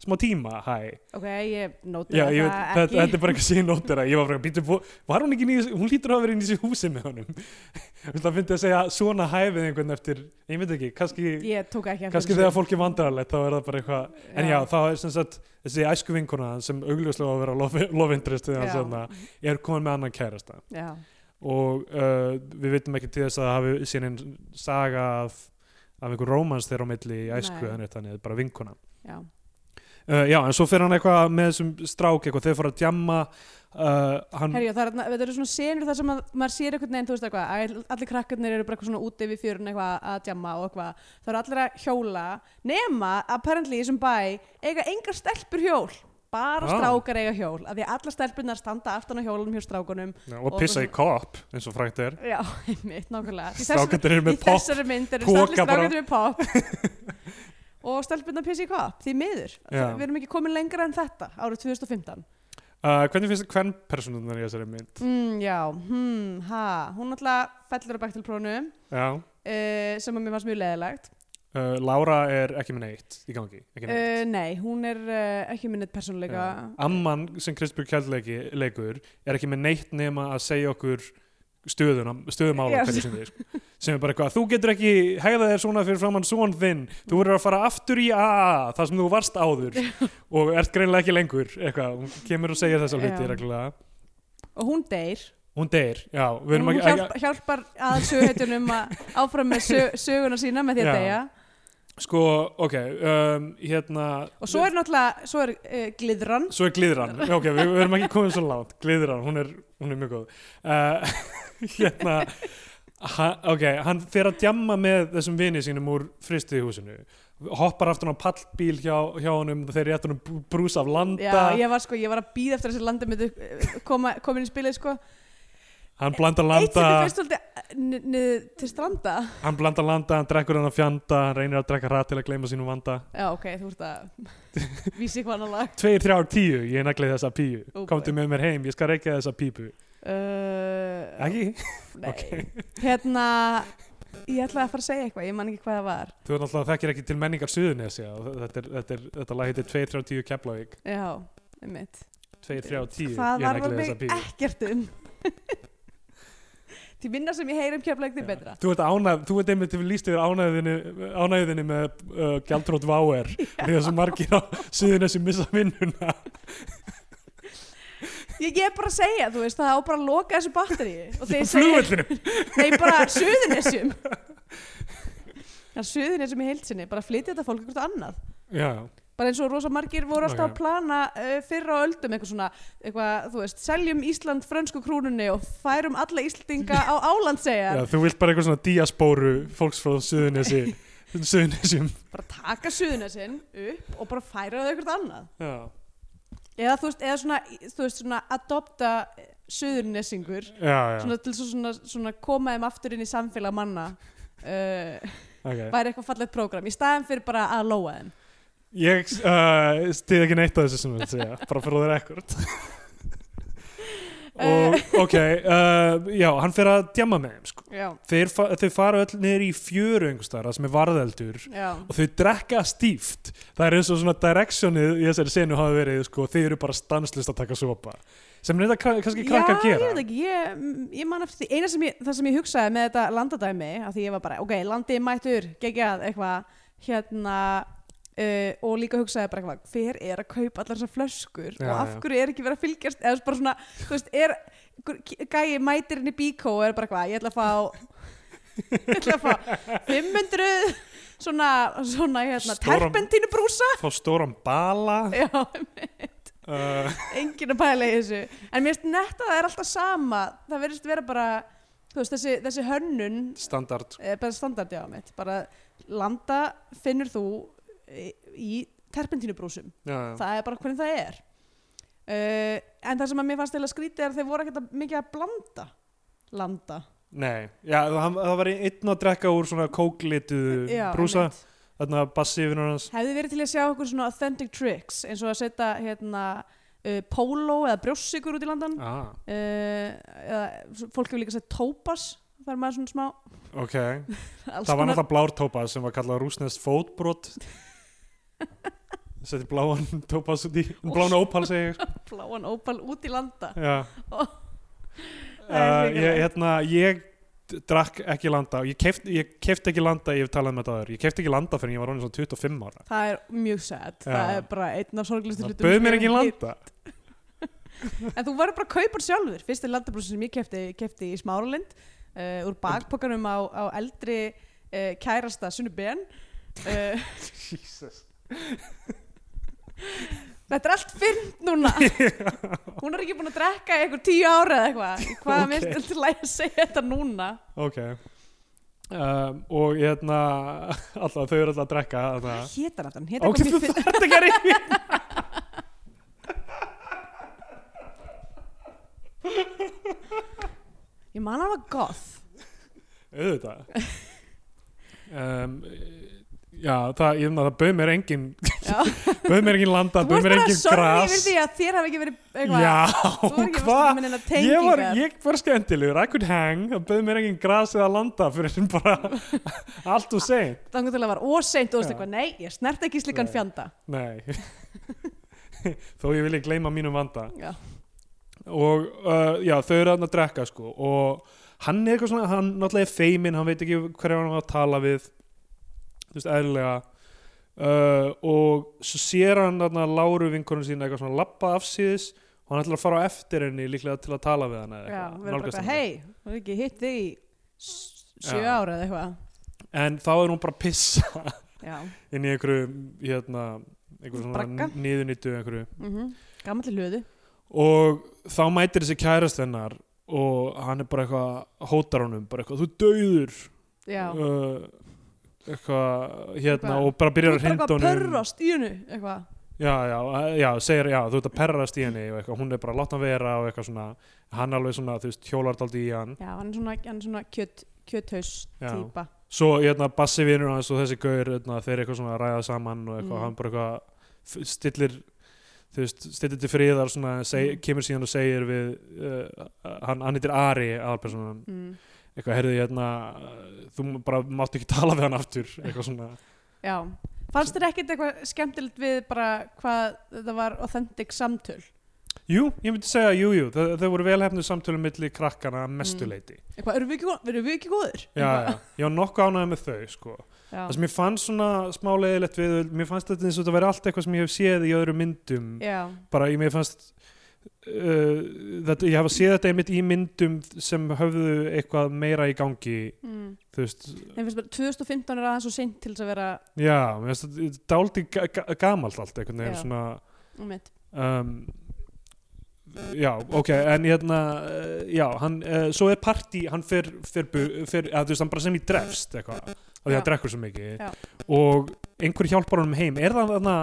smá tíma hæ ok, ég nóti Já, það ég veit, þetta, ekki. þetta er bara eitthvað síðan nóttir að ég var bara, býttu, var hún ekki þessu, hún lítur að verið inn í þessu húsi með honum? *laughs* Það finnst ég að segja svona hæfið einhvern eftir, ég veit ekki, kannski ég ekki kannski þegar fólk er vandrarlegt þá er það bara eitthvað, en já, þá er sem sagt þessi æsku vinkona sem augljóslega á að vera love, love við Já. þarna, er komin með annan kærasta. Já, og uh, við veitum ekki til þess að það hafi síðan einn saga af, af einhver rómans þeirra á milli í æsku, þannig þannig bara vinkona. Já, Uh, já, en svo fer hann eitthvað með þessum strák eitthvað, þeir fara að djamma uh, hann, herjá, það er, eru svona senur þar sem að, maður sér einhvern veginn, þú veist eitthvað að allir krakkarnir eru bara eitthvað svona úti við fjörun eitthvað að djamma og eitthvað, það eru allir að hjóla nema, apparently í þessum bæ eiga engar stelpur hjól bara strákar eiga hjól, af því að allar stelpurnar standa aftan á hjólunum hjá strákunum já, og og pissa í kopp eins og frækt er. Já, *laughs* einmitt, nákvæmlega. Í strákandir eru í með pop þessari mynd eru allir strákandi með pop *laughs* og stelpunna pissi í kopp því miður, við erum ekki komin lengra en þetta árið 2015 uh, hvernig finnst þið hvern personunar í þessari mynd? Mm, já, hmm, ha hún alltaf fellur á bektilprónu já, uh, sem að mér fannst mjög leðilegt uh, Lára er ekki með neitt í gangi uh, nei, hún er uh, ekki minnið persónuleika. Já. Amman sem Kristbjörg Kjaldleiki leikur er ekki með neitt nema að segja okkur Já. hverju sinni sko. sem er bara eitthvað, þú getur ekki hegða þér svona fyrir framann svon þinn. Þú verður að fara aftur í A það sem þú varst áður. Og ert greinlega ekki lengur eitthvað, hún kemur og segir þessa hluti reglulega, og hún deyr. Hún deyr já, hún hjálp, hjálpar að söguhetjunum að áfram með sög, söguna sína með því að deyja sko, ok um, hérna og svo er náttúrulega, svo er uh, gliðran. Svo er Glidran, *laughs* ok, við, erum ekki komið svo langt. Glidran, hún er, hún er mjög góð. Uh, *laughs* Hérna ha, Ok, hann fer að djamma með þessum vini sínum úr fristiðhúsinu hoppar aftur á pallbíl hjá, hjá honum þeir rétt honum brú- brús af landa. Já, ég var sko, ég var að býða eftir þessi landi koma, koma inn í spilið sko hann sem landa. Niður til stranda. Hann blandar landa, hann drekkur hann að fjanda hann reynir að drekka rætt til að gleyma sínum vanda. Já, ok, þú ert að *laughs* vísi hvað annar lag. Tveir, þrjár, tíu, ég naglið þessa píu Ó, komdu með mér heim, ég skal reykja þessa pípu. Uh, ekki? Nei, Ok. *laughs* hérna Ég ætlaði að fara að segja eitthvað, ég man ekki hvað það var. Þú er náttúrulega þekkir ekki til menningar suðunesja og þetta, er, þetta, er, þetta lag heitir 2, 3, 10 Keflavík. Já, einmitt. 2, 3, 10 Hvað ég var negli það þessa píu um *laughs* því minna sem ég heyri um keflæk því betra. Þú ert ánæð, þú ert einmitt til líst yfir ánæðinni, með uh, gjaldrótt váer *laughs* því að svo margir á suðinu sem missa vinnuna. Ég, er bara að segja, þú veist, það á bara að loka þessu batteri og þeir segja, *laughs* nei bara suðunessjum það er suðunessjum í heilsinni bara flytja þetta fólk eitthvað annað. Já, bara eins og rosa margir voru alltaf Ok. að plana uh, fyrra á öldum eitthvað svona eitthvað, þú veist, seljum Ísland frönsku krúnunni og færum alla Íslandinga á já, Álandseyjar þú vilt bara eitthvað svona diaspóru fólks frá suðunesi suðunesjum *laughs* bara taka suðunessin upp og bara færa það eitthvað annað. Já, eða þú veist, eða svona, þú veist, svona adopta suðurnessingur já, já, svona til svo svona, svona koma þeim aftur inn í samfélag manna uh, ok. væri eitthvað fallegt prógram í staðan fyrir bara að lóa þeim Ég uh, stið ekki neitt af þessu sem þú vilt segja, bara fyrir þér *laughs* ekkert og ok uh, já, hann fer að djamma með þeim sko. þeir, þeir fara öll niður í fjöru einhverstaðar það sem er varðeldur já, og þau drekka stíft. Það er eins og svona directionið í þessari senu hafa verið sko, þeir eru bara stanslist að taka sopa. Sem er þetta kannski krakka að Já, ég gera veit ekki, ég, ég man eftir því eina sem ég, það sem ég hugsaði með þetta landadæmi að því ég var bara, ok, landið mættur geggjað eitthvað, hérna uh, og líka hugsaði bara eitthvað hver er að kaupa allar þessar flöskur? Já, og af hverju er ekki verið að fylgjast eða bara svona, þú veist, er gæi mætir inn í bíkó og er bara eitthvað ég ætla að fá *laughs* ég ætla að fá 500 svona, svona hérna, terpentínu brúsa fá stóran bala. Já, uh, enginn að pæla í þessu. En mér finnst netta það er alltaf sama það verðist vera bara þú veist, þessi, þessi hönnun standard. eh, standard já mitt bara landa finnur þú í, terpentínubrúsum. Það er bara hvernig það er. Uh, en það sem að mér fannst eða skrítið er að þeir voru ekkert að, mikið að blanda landa. Nei, já, það, það var einn að drekka úr svona kóklitu Já, brúsa þarna bassi yfir hans. Hefði verið til að sjá okkur svona authentic tricks eins og að setja hérna uh, polo eða brjóssikur út í landan ah, uh, eða fólk hefur líka sett tópas það er maður svona smá. Ok, *laughs* það var náttúrulega blár tópas sem var kallað rúsnest fótbrot *laughs* setti bláan tópas út í bláan ópal segi ég sko. *laughs* bláan ópal út í landa. Ó. uh, Það er ég, hérna, ég drakk ekki landa. Ég kefti ég keft ekki landa, ég hef talað þetta aður ég kefti ekki landa fyrir ég var svona 25 ára. Það er mjög Já. það er bara einn af sorglistu það hlutum bauð sem mér ekki landa. en þú verður bara að kaupa hann sjálfur. Fyrsti landabrúsi sem ég kefti, kefti í Smáralind uh, úr bakpokanum á, á eldri uh, kærasta Sunnu Ben uh, *laughs* Jesus þetta er allt fyrnt núna. *laughs* Hún er ekki búin að drekka í einhver tíu ára eða eitthvað. Hvað Ok. okay. minnst til að segja þetta núna? Ok. Um, og hérna alltaf þau eru alltaf að drekka þarna. hétar hann, hétar ok, þú þarft ekki að reyna ég man hann var goth. Auðvitað. Um, já, það, ég, það bauð mér engin *laughs* bauð mér engin landa, þú bauð varst mér bara engin sorgi gras. yfir því að þér hafi ekki verið eitthvað já, þú hvað? varst ég var, ég var skemmtilegur, I could hang það bauð mér engin gras eða landa fyrir sem bara *laughs* allt og segn þannig til að var óseint og þú veist eitthvað, nei, ég snert ekki slikan fjanda. Nei. *laughs* Þó ég vilja gleyma mínum vanda. Já, og uh, já, þau eru að drekka sko og hann er eitthvað svona hann náttúrulega er feiminn, hann veit ekki hverja hann var að tala við þú veist, eðlilega. Uh, og svo sér hann þarna Láru vinkonum sína eitthvað svona lappa afsíðis og hann ætlar að fara á eftir henni líklega til að tala við hana eða já, eitthvað, við erum bara hei, þú hefur ekki hitt þig í sjö Já. ára eða eitthvað? En þá er hún bara að pissa já, *laughs* inn í einhverju hérna, einhverju svona niðurnýttu einhverju. Mm gammalli hlöðu. Og þá mætir þessi kærast hennar og hann er bara eitthvað hótar honum, bara eitthvað, þú já, uh, eitthvað hérna og bara þú byrjar er að bara hrinda eitthvað að honum pörrast í hennu eitthvað, já, já, já, segir, já, þú ert að perrast í henni og eitthvað, hún er bara að láta hann vera og eitthvað svona hann alveg svona, þú veist, hjólar daldi í hann já, hann er svona, hann er svona kjöt, kjöthaus Já. típa svo, hérna, bassi vinur hans og þessi gaur hérna, þeir eitthvað svona að ræða saman og eitthvað, Mm. hann bara eitthvað stillir þú veist, stillir til friðar svona, seg, Mm. kemur síðan og segir við uh, hann, hann heitir Ari aðalpersonan, mm. Eitthvað, heyrðu, hérna þú bara mátt ekki tala við hann aftur eitthvað svona já, fannst þér ekkert eitthvað skemmtilegt við bara hvað þetta var authentic samtöl Jú, ég myndi segja, jú, jú, þau, þau voru velhefnu samtölu milli krakkana að mestu Mm. eitthvað, erum við erum við ekki góður Já, já, var nokkuð ánægði með þau, sko. já. Það sem ég fann svona smá leiðilegt við, mér fannst þetta eins og þetta væri allt eitthvað sem ég hef séð í öðru myndum. já. Bara, ég mér fannst, uh, þetta, ég hafa séð þetta einmitt í myndum sem höfðu eitthvað meira í gangi, Mm. þú veist, finnst bara, 2015 er aðeins svo seint til þess að vera já, dálítið ga ga gamalt allt, veginn, Já. svona, um já, ok en hérna, uh, já hann, uh, svo er partí, hann fer, fer, fer að þú veist, hann bara sem í drefst eitthvað, af því Já. hann drekkur svo mikið Já. og einhver hjálpar honum heim er það þarna,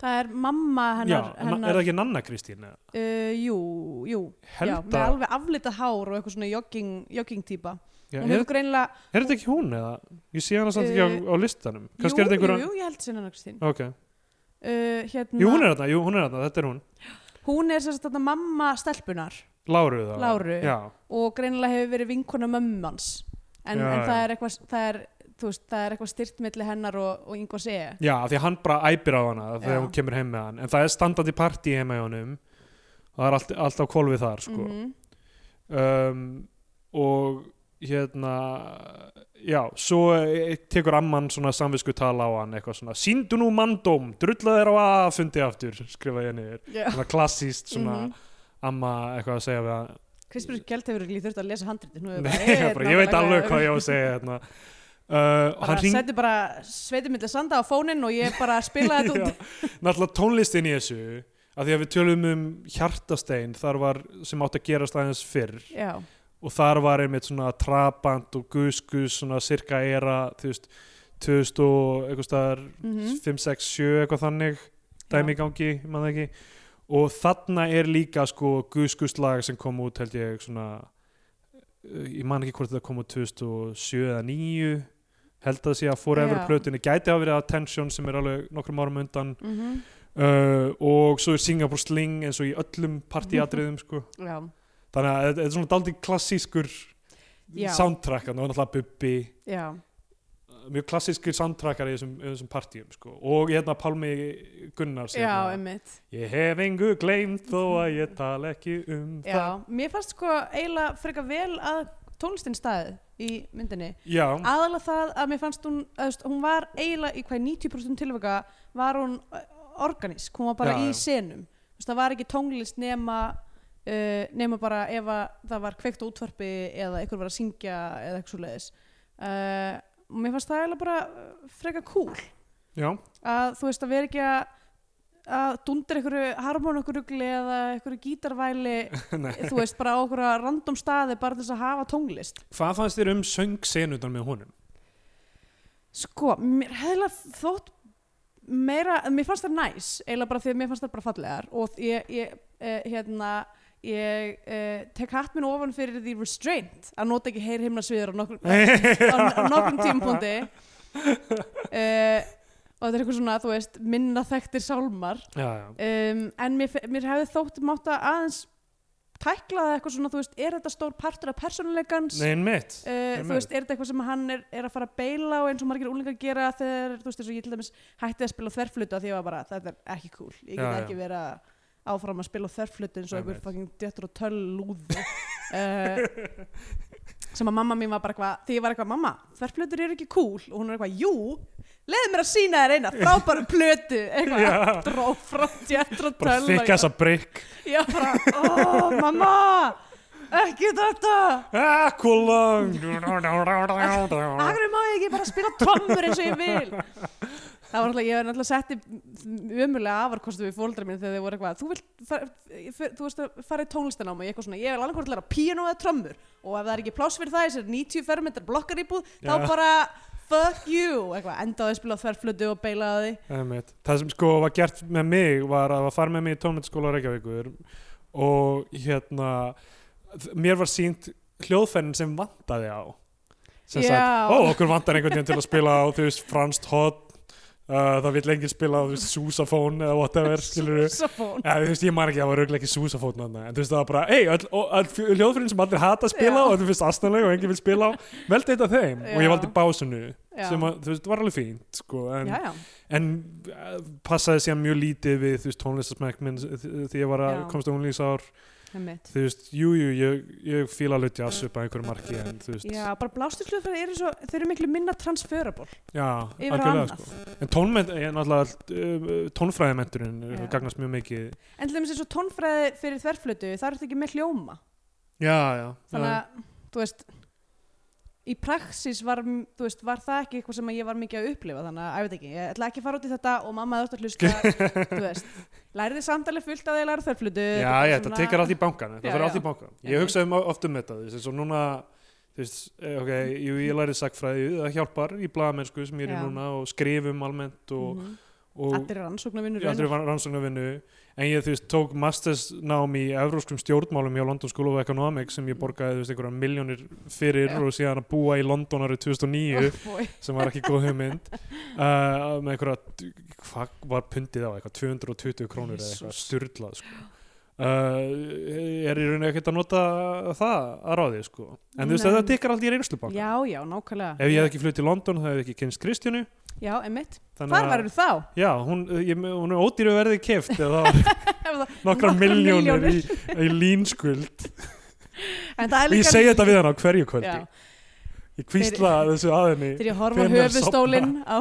það er mamma já, hennar, na- hennar er það ekki Nanna Kristín uh, jú, jú. Já, með alveg aflita hár og eitthvað svona jogging, jogging típa. Já, hún er, er þetta ekki hún eða? Ég sé hana samt ekki á, Uh, á listanum. jú, þetta jú, einhver jú, ég held sinna Kristín. Ok, uh, hérna, jú hún er þarna, jú hún er þarna, þetta er hún. Hún er sérst þarna mamma stelpunar Láru það Láru. já, og greinilega hefur verið vinkona mömmans en, Já, en já. það er eitthvað það er, þú veist, það er eitthvað styrt milli hennar og, og Ingo sé já, af því hann bara æpir á hana þegar Já. hún kemur heim með hann en það er standandi partí heima í honum og það er allt, allt á kvolfið þar sko. Mhm. um, og hérna já, svo eh, tekur amman svona samvisku tala á hann eitthvað svona, síndu nú manndóm drulla þér á aðfundi aftur skrifa ég niður, Já. svona klassíst svona Mhm. amma eitthvað að segja við hann Krispur Gjald hefur ekki þurft að lesa handriti Nú er Nei, bara, *laughs* ég veit alveg hvað ég á að segja hérna. Uh, bara hring, setti bara sveiti milli sanda á fóninn og ég bara spilaði þetta *laughs* út. Náttúrulega tónlistin í þessu að því að við tölum um hjartastein þar var sem átt að gerast aðeins fyrr. Já, og þar var einmitt svona trabant og guskus svona cirka era þú veist 2000 og eitthvað staðar Mhm. 5, 6, 7 eitthvað þannig dæmi í gangi, það ekki. Og þarna er líka sko guskuslag sem kom út held ég svona ég man ekki hvort þetta kom út 2007 eða 9 held að það sé að Forever Já. plötunni gæti að verið Attention sem er alveg nokkrum árum undan. Mm uh, og svo er Singapore Sling eins og í öllum partíatriðum sko. *laughs* Já, þannig að þetta er svona daldið klassískur Já. soundtrack og náttúrulega Bubbi. Já, mjög klassískur soundtrackar í þessum, þessum partíum sko. og hérna Pálmi Gunnars já, hérna, ég hef engu gleymt þó að ég tala ekki um Já, mér fannst sko eiginlega frekar vel að tónlistin staðið í myndinni. Já, aðalega það að mér fannst hún að, hún var eiginlega í hvað 90% tilvika var hún uh, organísk hún var bara Já, í já. senum. Þú veist, það var ekki tónlist nema uh, nema bara ef að það var kveikt á útvarpi eða einhver var að syngja eða eitthvað svo leiðis uh, og mér fannst það eiginlega bara uh, frekar cool. Já, að þú veist að vera ekki að að dundir einhverju harmonokkurugli eða einhverju gítarvæli *laughs* þú veist bara á einhverja random staði bara þess að hafa tónlist. Hvað fannst þér um söngsenutan með honum? Sko, mér hefðilega þótt meira, mér fannst það næs eiginlega bara því að mér fannst það bara fallegar og ég, ég eh, hérna ég eh, tek hatt minn ofan fyrir því restraint að nota ekki heyr himna sviður *laughs* á nokkrum tímapunkti. Uh, og þetta er eitthvað svona, þú veist, minna þekktir sálmar. Já, já, um, en mér, mér hefði þótt mátt að aðeins tækla það eitthvað svona, þú veist, er þetta stór partur af persónuleikans? nei, mitt Uh, Einmitt. þú veist, er þetta eitthvað sem hann er, er að fara að beila og eins og margir úlingar gera þegar, þú veist, eins og ég til dæmis hætti að spila þverflutu af því var bara, þetta er ekki cool. Ég get ekki verið að áfram að spila þverflutu eins og einhver fucking djöttur og töll lúði uh, sem að mamma mín var bara eitthvað því ég var eitthvað, mamma, þverflutur eru ekki cool. Og hún er eitthvað, jú, leiði mér að sína þér eina frábæru plötu, eitthvað Já. dró frá djöttur og bara töll þykka þessa breyk já, bara, ó, mamma ekki þetta. Kúlung Akkur má ég ekki bara spila trommur eins og ég vil. Það var náttúrulega, ég var náttúrulega setti ömulega afarkostu við fóldra mín þegar þau voru eitthvað, þú vilt þú veist að fara í tónlistan á mig, eitthvað svona, ég vil alveg hvort læra píanó eða trommur. Og ef það er ekki pláss fyrir það, þessar 90 fermetrar blokkar íbúð, þá bara fuck you, eitthvað, endaði að spila á þverflötu og beilaði. Það sem sko var gert með mig var að fara með mig í tónmyndaskóla Reykjavíkur og hérna mér var sínt hljóðfærin sem vantaði á. Sem sagt, ó okkur vantar einhvern veginn til að spila á þú veist franskt hot uh, það vill enginn spila veist, súsafón eða whatever Súsafón Ja, þú veist, ég man ekki að það var auðvitað ekki súsafótn þarna, en þú veist það var bara, fjö- hljóðfærin sem allir hata að spila Já. á og þú finnst astanlega og enginn vil spila á veldi eitt af þeim og ég Já. valdi básunu Já. sem að, þú veist, var alveg fínt sko, en, Já, já, en uh, passaði sér mjög lítið við, þú veist, tónlistasmæk minn þ- því ég var að Já. komst á einmitt þú veist, jú, jú, ég, ég fíla alveg jazz upp að einhverju marki, en þú veist. Já, bara blástursljóðfæri eru svo, þau eru miklu minna transferable. Já, algjörlega, sko. En tónment, ég er náttúrulega uh, tónfræðimenturinn Já. gagnast mjög mikið. En til dæmis eins og tónfræði fyrir þverflötu, það eru þetta ekki með hljóma. já, já, Þannig að, þú veist, í praxis var, veist, var það ekki eitthvað sem ég var mikið að upplifa, þannig að, ég veit ekki, ég ætla ekki að fara út í þetta og mamma þátt að hlusta, *laughs* þú veist, læriði samtalið fullt að ég læri þverflötu. Já, ég, þetta tekar allt í bankan ég hugsaði um, oft um þetta eins og núna veist, eh, ok, jú, ég lærið sagfræði það hjálpar í blaðamennsku sem ég er Já. núna og skrifum almennt og, Mhm. og Allir aldrei var rannsóknarvinnu en ég þú veist, tók masters nám í evróskum stjórnmálum hjá London School of Economics sem ég borgaði þú veist, einhverja miljónir fyrir Já. og síðan að búa í London árið 2009 Bói. sem var ekki góð hugmynd uh, með einhverja hvað var pundið á eitthvað 220 krónur eða eitthvað styrlað sko. uh, er í rauninni ekkert að nota það að ráði sko. en þú veist þetta tekkar allt í reynslubanka Já, já, nákvæmlega. ef ég hef ekki flutt til London þá hef ég ekki kynst Kristjánu Já, emitt. Hvar að- varum þá? já, hún, ég, hún er ódýru verði keft eða *laughs* það nokkra miljónir í, í línskuld *laughs* það er ég segi þetta við hann á hverju kvöldi Já, ég kvísla þessu að henni þegar ég horfa höfustólinn á,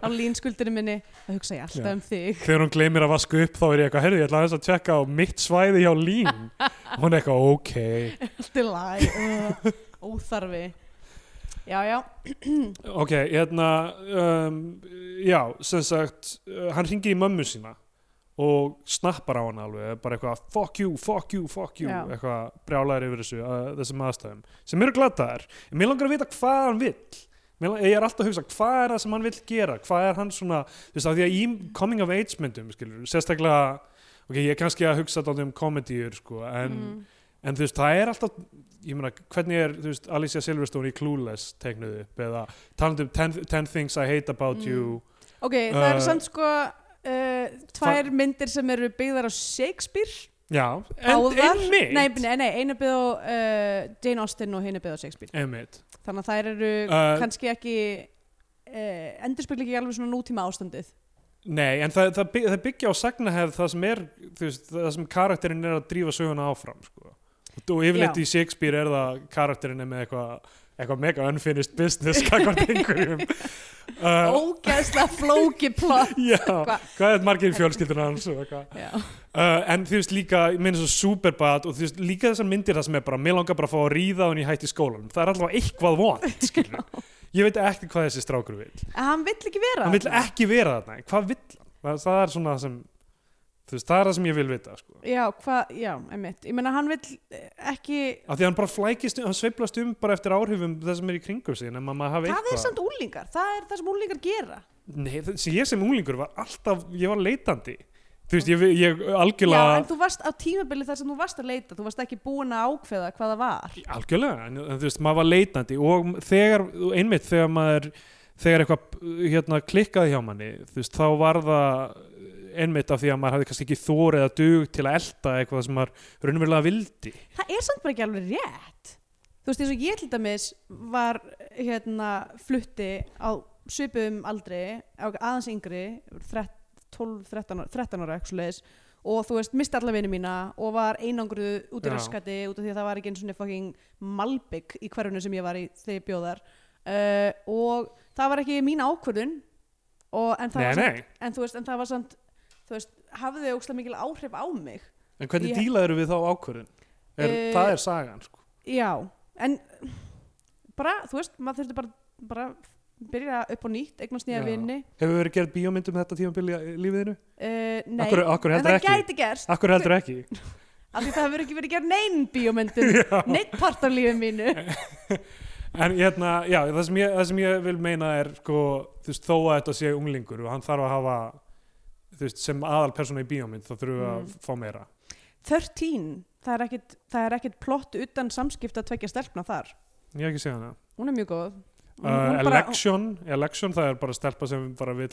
á línskuldinu minni, þá hugsa ég alltaf Já. um þig. þegar hún gleymir að vaska upp þá er ég eitthvað, herri, ég ætla aðeins að tjekka á mitt svæði hjá lín *laughs* hún er eitthvað, ok Allt í læg, óþarfi. Já, já, ok, hérna um, já, sem sagt uh, hann ringir í mömmu sína og snappar á hann alveg bara eitthvað, fuck you, fuck you, fuck you Já. eitthvað brjálæður yfir þessu uh, þessum aðstæðum, sem eru glataðar en mér langar að vita hvað hann vill Mér ég er alltaf að hugsa, hvað er það sem hann vill gera hvað er hann svona, þú veist, af því að í coming of age myndum, skilur, sérstaklega ok, ég er kannski að hugsa þetta um komedíur, sko, en mm. En þú veist, það er alltaf, ég meina, hvernig er, þú veist, Alicia Silverstone í Clueless teiknuð upp, eða talandi um 10 10 Things I Hate About Mm. You, ok, það eru Uh, samt sko uh, tvær myndir sem eru byggðar á Shakespeare. já, en einmitt, Nei, nei, einu byggð á uh, Jane Austen og hinu byggð á Shakespeare. einmitt, Þannig að þær eru Uh, kannski ekki, uh, endurspegla ekki alveg svona nútíma ástandið. nei, en það, það byggja á sagnahefð það sem er, þú veist, það sem karakterinn er að drífa söguna áfram, sko. Og yfirleitt í Shakespeare er það karakterinn er með eitthvað, eitthvað mega unfinished business. *laughs* Uh, Ógeðslega flóki plott. *laughs* hvað er margir fjölskyldur hans. Uh, en þú veist líka, meina svo Superbad og þú veist líka þessar myndir það sem er bara mér langar bara að fá að ríða í hætti skólanum það er alltaf eitthvað vond, *laughs* ég veit ekki hvað þessi strákur vil hann vill ekki vera hann vil þarna. ekki vera þarna, hvað vill hann það er svona sem þú veist, það er það sem ég vil vita sko. Já, hvað, já, einmitt. Ég meina, hann vill eh, ekki, af því að hann bara flækist um, hann sveiflast um bara eftir áhrifum það sem er í kringum hafi það er eitthvað samt úlingar. Það er það sem úlingar gera. Nei, það, sem ég sem unglingur var alltaf, ég var leitandi þú veist, ég, ég Já, algjörlega en þú varst á tímabili þar sem þú varst að leita. Þú varst ekki búin að ákveða hvað það var. algjörlega, en, en þú veist, maður var leitandi og þegar, einmitt þegar maður þegar eitthvað hérna, klikkaði hjá manni, þú veist, þá var það einmitt af því að maður hafði kannski ekki þórið að dug til að elta eitthvað sem maður raunverulega vildi. Það er samt bara ekki alveg rétt. Þú veist, eins og ég til dæmis var hérna flutti á svipuðum aldri, aðeins yngri, 12-13 ára, 13 ára ekki svoleiðis, og þú veist, misti alla vini mína og var einangruð út í raskati út af því að það var ekki eins og fucking malbygg í hverjunu sem ég var í þegar ég bjóðar uh, og það var ekki mín ákvörðun og, en, það Nei, samt, en þú veist, en það var samt þú veist, hafði ógslag mikil áhrif á mig en hvernig Ég- dílaður við þá ákvörðin? Er, Eh, það er sagan, sko Já, en bara, þú veist, maður þurfti bara, bara byrja upp á nýtt, eignast nýja vinni Hefur verið gerð bíómyndum þetta tímabili í lífiðinu? uh, Nei, Akkur, akkur en það ekki? gæti gerst Akkur heldur ekki? *laughs* af því það hefur ekki verið gerð *laughs* neinn bíómyndum neitt part af lífið mínu *laughs* En hérna, já, það sem ég, það sem ég vil meina er sko, þú veist, þó að þetta sé unglingur og hann þarf að hafa veist, sem aðal persóna í bíómynd þá þurfum við Mm. að fá meira. 13, það er er ekkit plott utan samskipta að tvekja stelpna þar. Ég hef ekki séð hana. Hún er mjög góð. Uh, hún bara- election, election það er bara stelpa sem bara vill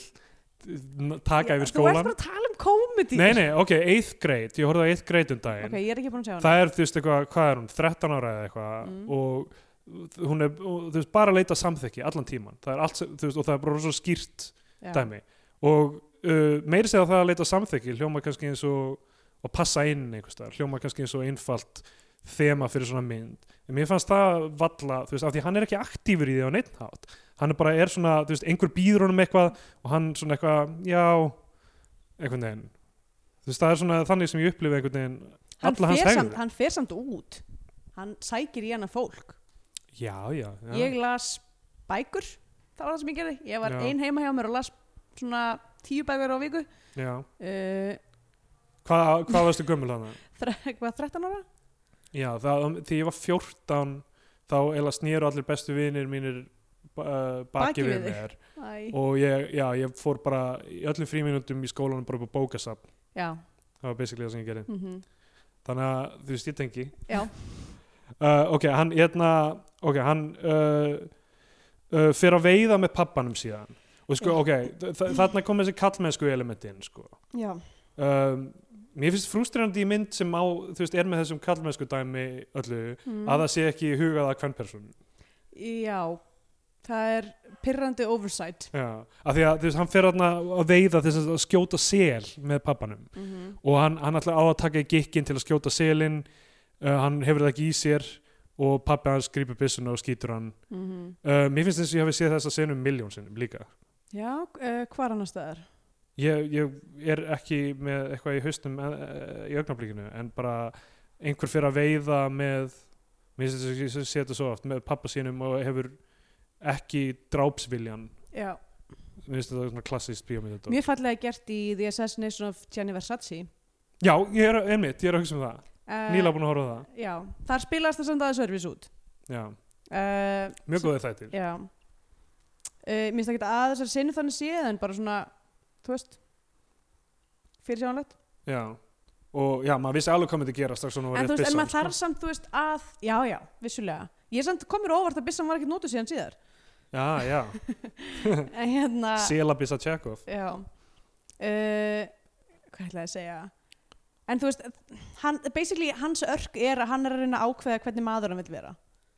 n- taka yfir Þú ert skólan bara að tala um comedy. Nei, nei, ok, 8th grade, ég horfði á 8th grade um daginn. Ok, ég er ekki búin að sjá hana. Það er, þú veist, eitthvað, hvað er hún 13 ára eða eitthvað? Mm. og hún er, og, þú veist, bara að leita samþykki allan tíman, það er allt, þú veist, og það er bara svo skýrt Já. dæmi. Og uh, meiri segja það að leita samþykki hljóma kannski eins og og passa inn einhvers staðar, hljóma kannski eins og einfalt þema fyrir svona mynd. En mér fannst það valla, þú veist, af því hann er ekki aktífur í því á neitt hátt. Hann er bara, er svona, þú veist, einhver býður honum eitthvað og hann svona eitthvað, já einhvern veginn. Þú veist, það er svona þannig sem ég upplifi einhvern veginn hann alla hans samt, hann fer samt út. Hann sækir í hana fólk. Já, já, já. ég las bækur það var það sem ég gerði. Ég var Já. ein heima hjá mér og las svona tíu bækur á viku. Já. uh, Hva, hvað varstu gömul hana? hvað, 13 ára? Já, það, því ég var 14 þá eða snýru allir bestu vinir mínir uh, Baki við mér. Æ, og ég, já, ég fór bara í öllum fríminútum í skólanum bara upp á bókasafn. Já, það var basically það sem ég gerði. Mm þannig að þú veist ég tengi. Já, uh, ok, hann hérna ok, hann uh, uh, fyrir að veiða með pappanum síðan og sko, ok, þarna kom þessi kallmennsku elementin sko. Já. Um, mér finnst frústrandi í mynd sem á, þú veist, er með þessum kallmennsku dæmi öllu, mm. að það sé ekki hugað að hvern person já, það er pirrandi oversight. Já, af því að þú veist, hann fer þarna að veiða þess að skjóta sel með pappanum mm og hann, hann ætla á að taka í gikkin til að skjóta selin uh, hann hefur það ekki í sér og pappi hans grípur byssuna og skýtur hann. -hmm. uh, mér finnst þess að ég hafi séð þessa senum miljón sinnum líka já, uh, hvað annars það er? ég, ég er ekki með eitthvað í haustum uh, í augnablíkinu en bara einhver fyrir að veiða með mér sé þetta svo oft með pappa sínum og hefur ekki drápsviljan já, mér finnst þetta svona klassískt bíómynd mjög fallega gert í The Assassination of Gianni Versace. Já, ég er, einmitt, ég er að hugsa um það. Uh, Nýla búin að horfa á það. já, þar spilast það samt aðeins örfis út. Já, uh, mjög góðið þættir. Já uh, mér finnst ekki að þessar sinni þannig séð en bara svona, þú veist fyrir sjánlegt Já, og já, maður vissi alveg hvað myndi gera strax svona en þú veist, en maður sko. þarf samt, þú veist, að já, já, vissulega. Ég samt komur óvart að byssan var ekkert nótuð síðan síðar. Já, já, *laughs* en hérna Selabissa Tjekov já. Uh, hvað ætlaði að segja? En þú veist, hann, basically hans örk er að hann er að reyna að ákveða hvernig maður hann vil vera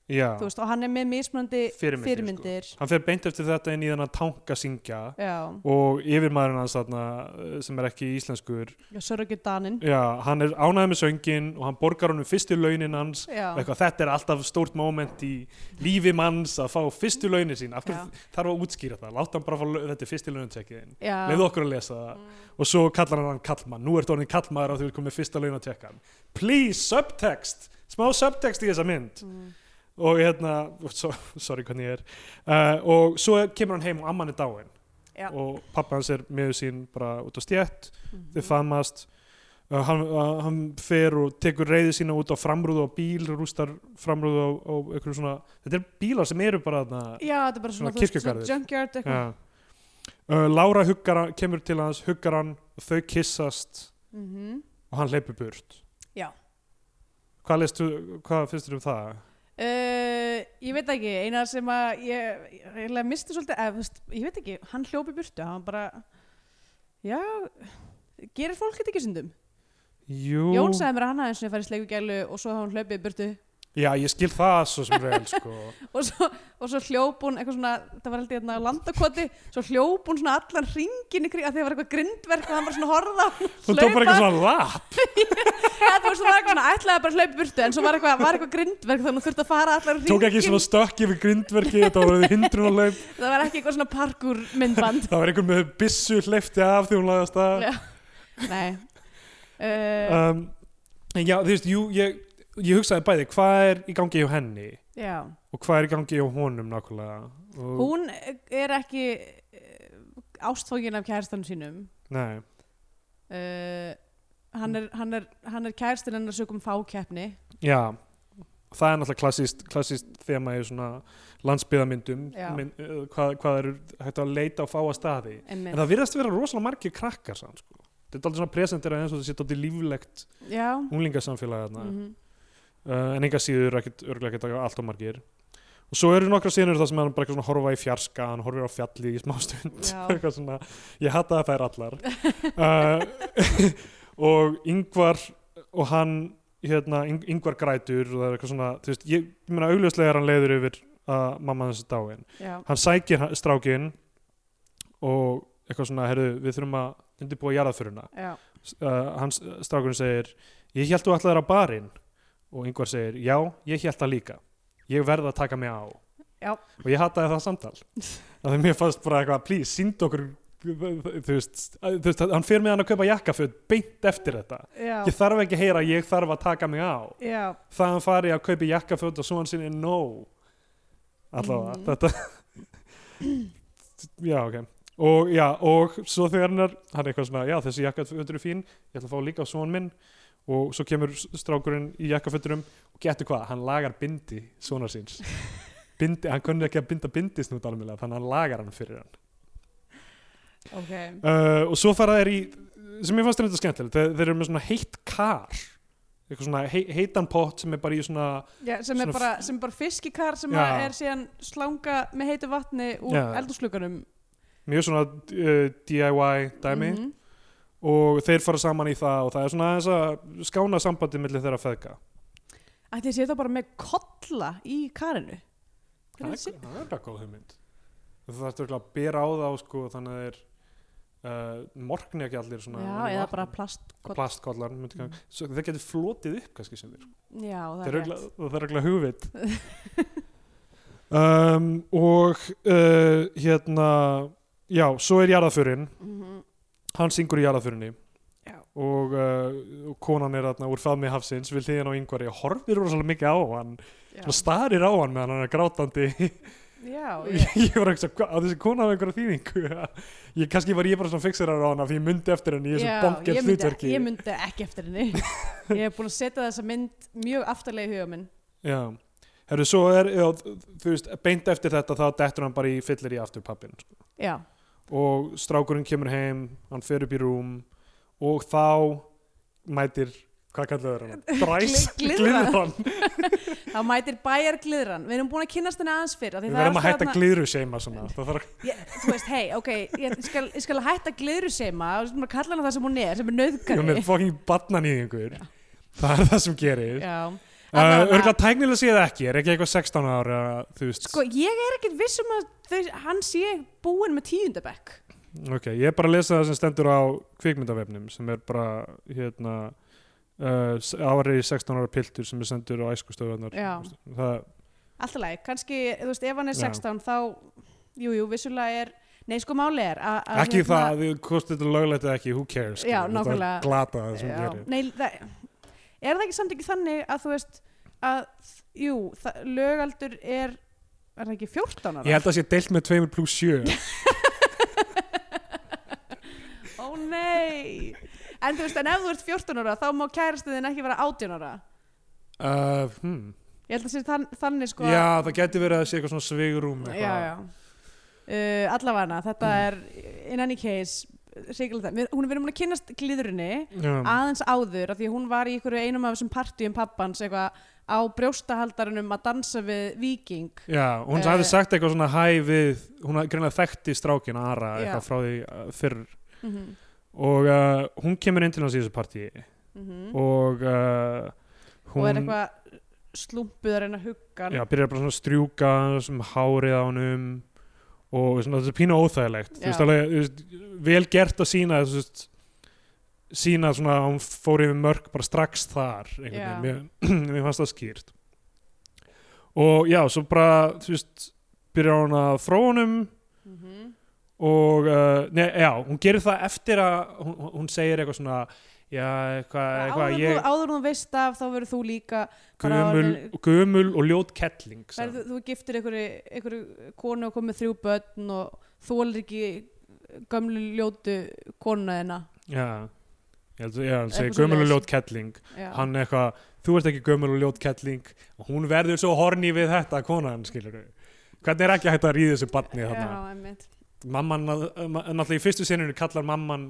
Já, þú veist, og hann er með mismunandi Fyrirmyndir, sko. fyrirmyndir. Hann fer beint eftir þetta inn í þennan tanka syngja. Já, og yfirmaðurinn hans þarna eh, sem er ekki íslenskur. Já, Sörgjöld Danin Já, hann er ánægð með söngin og hann borgar honum fyrstu launin hans. Eitthvað, þetta er alltaf stórt moment í lífi manns að fá fyrstu launin sín. Af hverju þarf að útskýra það? Láta hann bara fá þetta fyrstu launatekkiðin já, leiðu okkur að lesa það. Og svo kallar hann hann kallmann. Nú ert orðin kallmaður og þú er komið fyrsta launatekkan please, subtext. Smá subtext í þessa mynd. Mm. Og hérna, so, sorry hvernig ég er uh, og svo kemur hann heim og amman er dáin Já. og pappa hans er með sín bara út á stjætt Mhm. þau faðmast uh, hann, uh, hann fer og tekur reyði sína út á framrúðu á bíl rústar framrúðu á, á einhverju svona þetta er bílar sem eru bara þarna er þú eitthvað ja. Lára huggar kemur til hans huggar hann og þau kissast mm og hann hleypur burt Já. hvað, hvað finnst þér um það? Uh, ég veit ekki, eina sem að ég, ég, ég misti svolítið, þú veist, ég veit ekki, hann hljópi burtu, hann bara, já, gerir fólk þetta ekki sundum? Jú, Jón sagði mér að hann aðeins sem farið sleiku gælu og svo hann hlaupið burtu já ég skil það svo sem vel sko. *laughs* og svo, og svo hljóp hún eitthvað svona, það var held ég hérna á landakoti, svo hljóp hún svona allan ringin í kring, að það var eitthvað grindverk og hann bara svona horfða á hann þú tók bara eitthvað svona lap þú það var svona, ætlaði bara að hlaupa burtu en svo var eitthvað, var eitthvað grindverk þannig að hún þurfti að fara allan ringin tók ekki svona stökk yfir grindverki þetta var hindrun og hlaup. *laughs* Það var ekki eitthvað svona parkour myndband. Það var einhver með að. Uh, um, já, þú veist, jú, ég, ég hugsaði bæði hvað er í gangi hjá henni? Já, og hvað er í gangi hjá honum nákvæmlega? Og, hún er ekki uh, ástfókin af kæristanum sínum. Nei, uh, hann er, hann er, hann er kæristinn hennar sögum fákeppni. Já. Það er náttúrulega klassíst, klassíst þema í svona landsbyðamyndum mynd, uh, hvað, hvað er hægt að leita á fáa staði. En Einmitt. það virðast vera rosalega margir krakkar samt, sko. þetta er aldrei svona presentera eins og þetta sé aldrei líflegt Já. unglingasamfélag þarna. Mm uh, en enga síður ekkit, örgulega ekkert allt of margir. Og svo eru nokkra sínur það sem hann bara eitthvað svona horfa í fjarska hann horfir á fjalli í Já. *laughs* eitthvað svona, ég hata þær allar. Uh, *laughs* og yngvar og hann hérna, Yng- yngvar grætur og það er eitthvað svona, þú veist, ég, ég meina augljóslega er hann leiður yfir að mamma þessi dáin. Já, hann sækir strákinn og eitthvað svona, herru, við þurfum að undirbúa jarðaföruna uh, hans strákurinn segir ég held þú ætlaðir á barinn og yngvar segir, já, ég held það líka. Ég verð að taka mig á. Já. og ég hataði það samtal. *laughs* Að því mér fannst bara eitthvað, please, sínd okkur þú veist, að- þú veist hann fyrir með hann að kaupa jakkaföt beint eftir þetta. Já, ég þarf ekki að heyra, að ég þarf að taka mig á. Já, það hann fari að kaupa jakkaföt og svo hann sinni no. Allavega, Mhm. þetta já, ok. Og já, og svo þegar hann er hann er eitthvað svona, já, þessi jakkafötur eru fín ég ætla að fá líka á svon minn og svo kemur strákurinn í jakkaföturum og getur hvað, hann lagar bindi svona síns. *laughs* Bindi, hann kunni ekki að binda bindisnút alveg þannig að hann lagar hann fyrir hann. Ok. Uh, og svo fara þeir í sem ég fannst þetta skemmtilegt, þeir, þeir eru með svona heitt kar. Eitthvað svona hei, heitan pott sem er bara í svona Já, sem, er Svona bara, sem er bara fiskikar sem er síðan slanga með heitu vatni úr Já. eldúslugunum mjög svona uh, DIY dæmi. Mhm. Og þeir fara saman í það og það er svona þess að skána sambandi millir þeirra feðga Ætti ég sé þá bara með kolla í karinu það er, það er bara góð hugmynd þú þarfst örugglega að bera á þá sko, þannig að þeir uh, morgni ekki allir svona Já, eða bara plastkoll plastkollar Mm. mm. þeir getur flotið upp kannski sem þeir Já, það það er er það er örugglega hugvit um, *laughs* og uh, hérna já, svo er jarðaförin Mhm. Hann syngur í jarðaförinni Já. og, uh, og konan er þarna úr faðmi hafsins vil þiðan á yngvari og horfir rosalega mikið á hann. Og starir á hann meðan hann er grátandi. Já *laughs* og ég, ég var ekki að á þessi kona af einhverja þýðingu? *laughs* Ég, kannski var ég bara svona fixerar á hann því ég myndi eftir henni í já, þessum bonkert ég, myndi, hlutverki. ég myndi ekki eftir henni. *laughs* Ég hef búin að setja þessa mynd mjög aftarlega í huga minn. Já. Herru, svo er, já, þú veist, beint eftir þetta þá dettur hann bara í fyllir í aftur pappin sko. Já, og strákurinn kemur heim hann fer upp í rúm og þá mætir hvað kallaður hann? Dræs? *laughs* Gli- gliðran. *laughs* Þá mætir bæjar gliðran Við erum búin að kynast henni aðeins fyrr Við það er verðum að hætta. Það að ég, Þú veist, hei, ok, ég skal, ég skal hætta gliðru seima og kalla hana það sem hún er, sem er Hún nöðgari er fucking badnanýðingur Það er það sem gerir Já, Örgulega tæknilega séð ekki Er ekki eitthvað 16 ára Þú veist sko, ég er ekkert viss um að þau, hann sé búinn með tíundabekk Ok, ég er bara að lesa það sem stendur á kvikmyndavefnum sem er bara hérna uh, árið 16 ára piltur sem er sendur á æskustöðunar Já. það, Alltaf leið, kannski, þú veist, ef hann er Já. 16 þá, jú, jú, vissulega er Nei, sko, máli er að ekki það, því hvort þetta löglegt eða ekki, who cares Já, nákvæmlega. þetta er glata það sem Já, gerir nei, það, er það ekki samt ekki þannig að þú veist að, jú, það, lögaldur er er það ekki 14 ára? ég held að það sé deilt með 2 pluss 7 Ó nei En þú veist, en ef þú ert 14 ára þá má kærastuðin ekki vera 18 ára uh, hmm. Ég held að sé þann, þannig sko já, það getur verið að sé eitthvað svona svigurum já, já. Uh, allavega þetta er in any case hrikalegt. Við- hún er verið múin að kynast glíðurinni já. aðeins áður af því að hún var í einhverju einum af þessum partíum pappans eitthvað á brjóstahaldarunum að dansa við viking já, hún Eh, hafði sagt eitthvað svona hæ við, hún hafði greinlega þekkti strákin Ara Já. eitthvað frá því uh, fyrr mm -hmm. og uh, hún kemur inn til hans í þessu partíi Mm og uh, hún og er eitthvað slumpuð að reyna að hugga hann. já, byrjar bara svona að strjúka sem hárið á honum og svona, þetta er pínu óþægilegt. Veist, alveg, veist, vel gert að sína veist, sína svona að hún fór yfir mörg bara strax þar mér, *clears throat* mér fannst það skýrt. Og já, svo bara þú veist, byrjar hún að frá honum Mhm. og uh, nei, já, hún gerir það eftir að hún, hún segir eitthvað svona já, eitthvað, eitthvað áður, ég, þú, áður þú veist af þá verður þú líka gömul, og ljót kettling Verður, þú giftir einhverju, konu og komið þrjú börn og þú er ekki gömlu ljótu konuna þina Já, ég Eitthvað gömul og ljót kettling. Hann eitthvað, þú ert ekki gömul og ljót kettling og hún verður svo horni við þetta konan, skilur við hvernig er ekki hægt að ríða þessu barni þarna? Mamman, náttúrulega í fyrstu sinni kallar mamman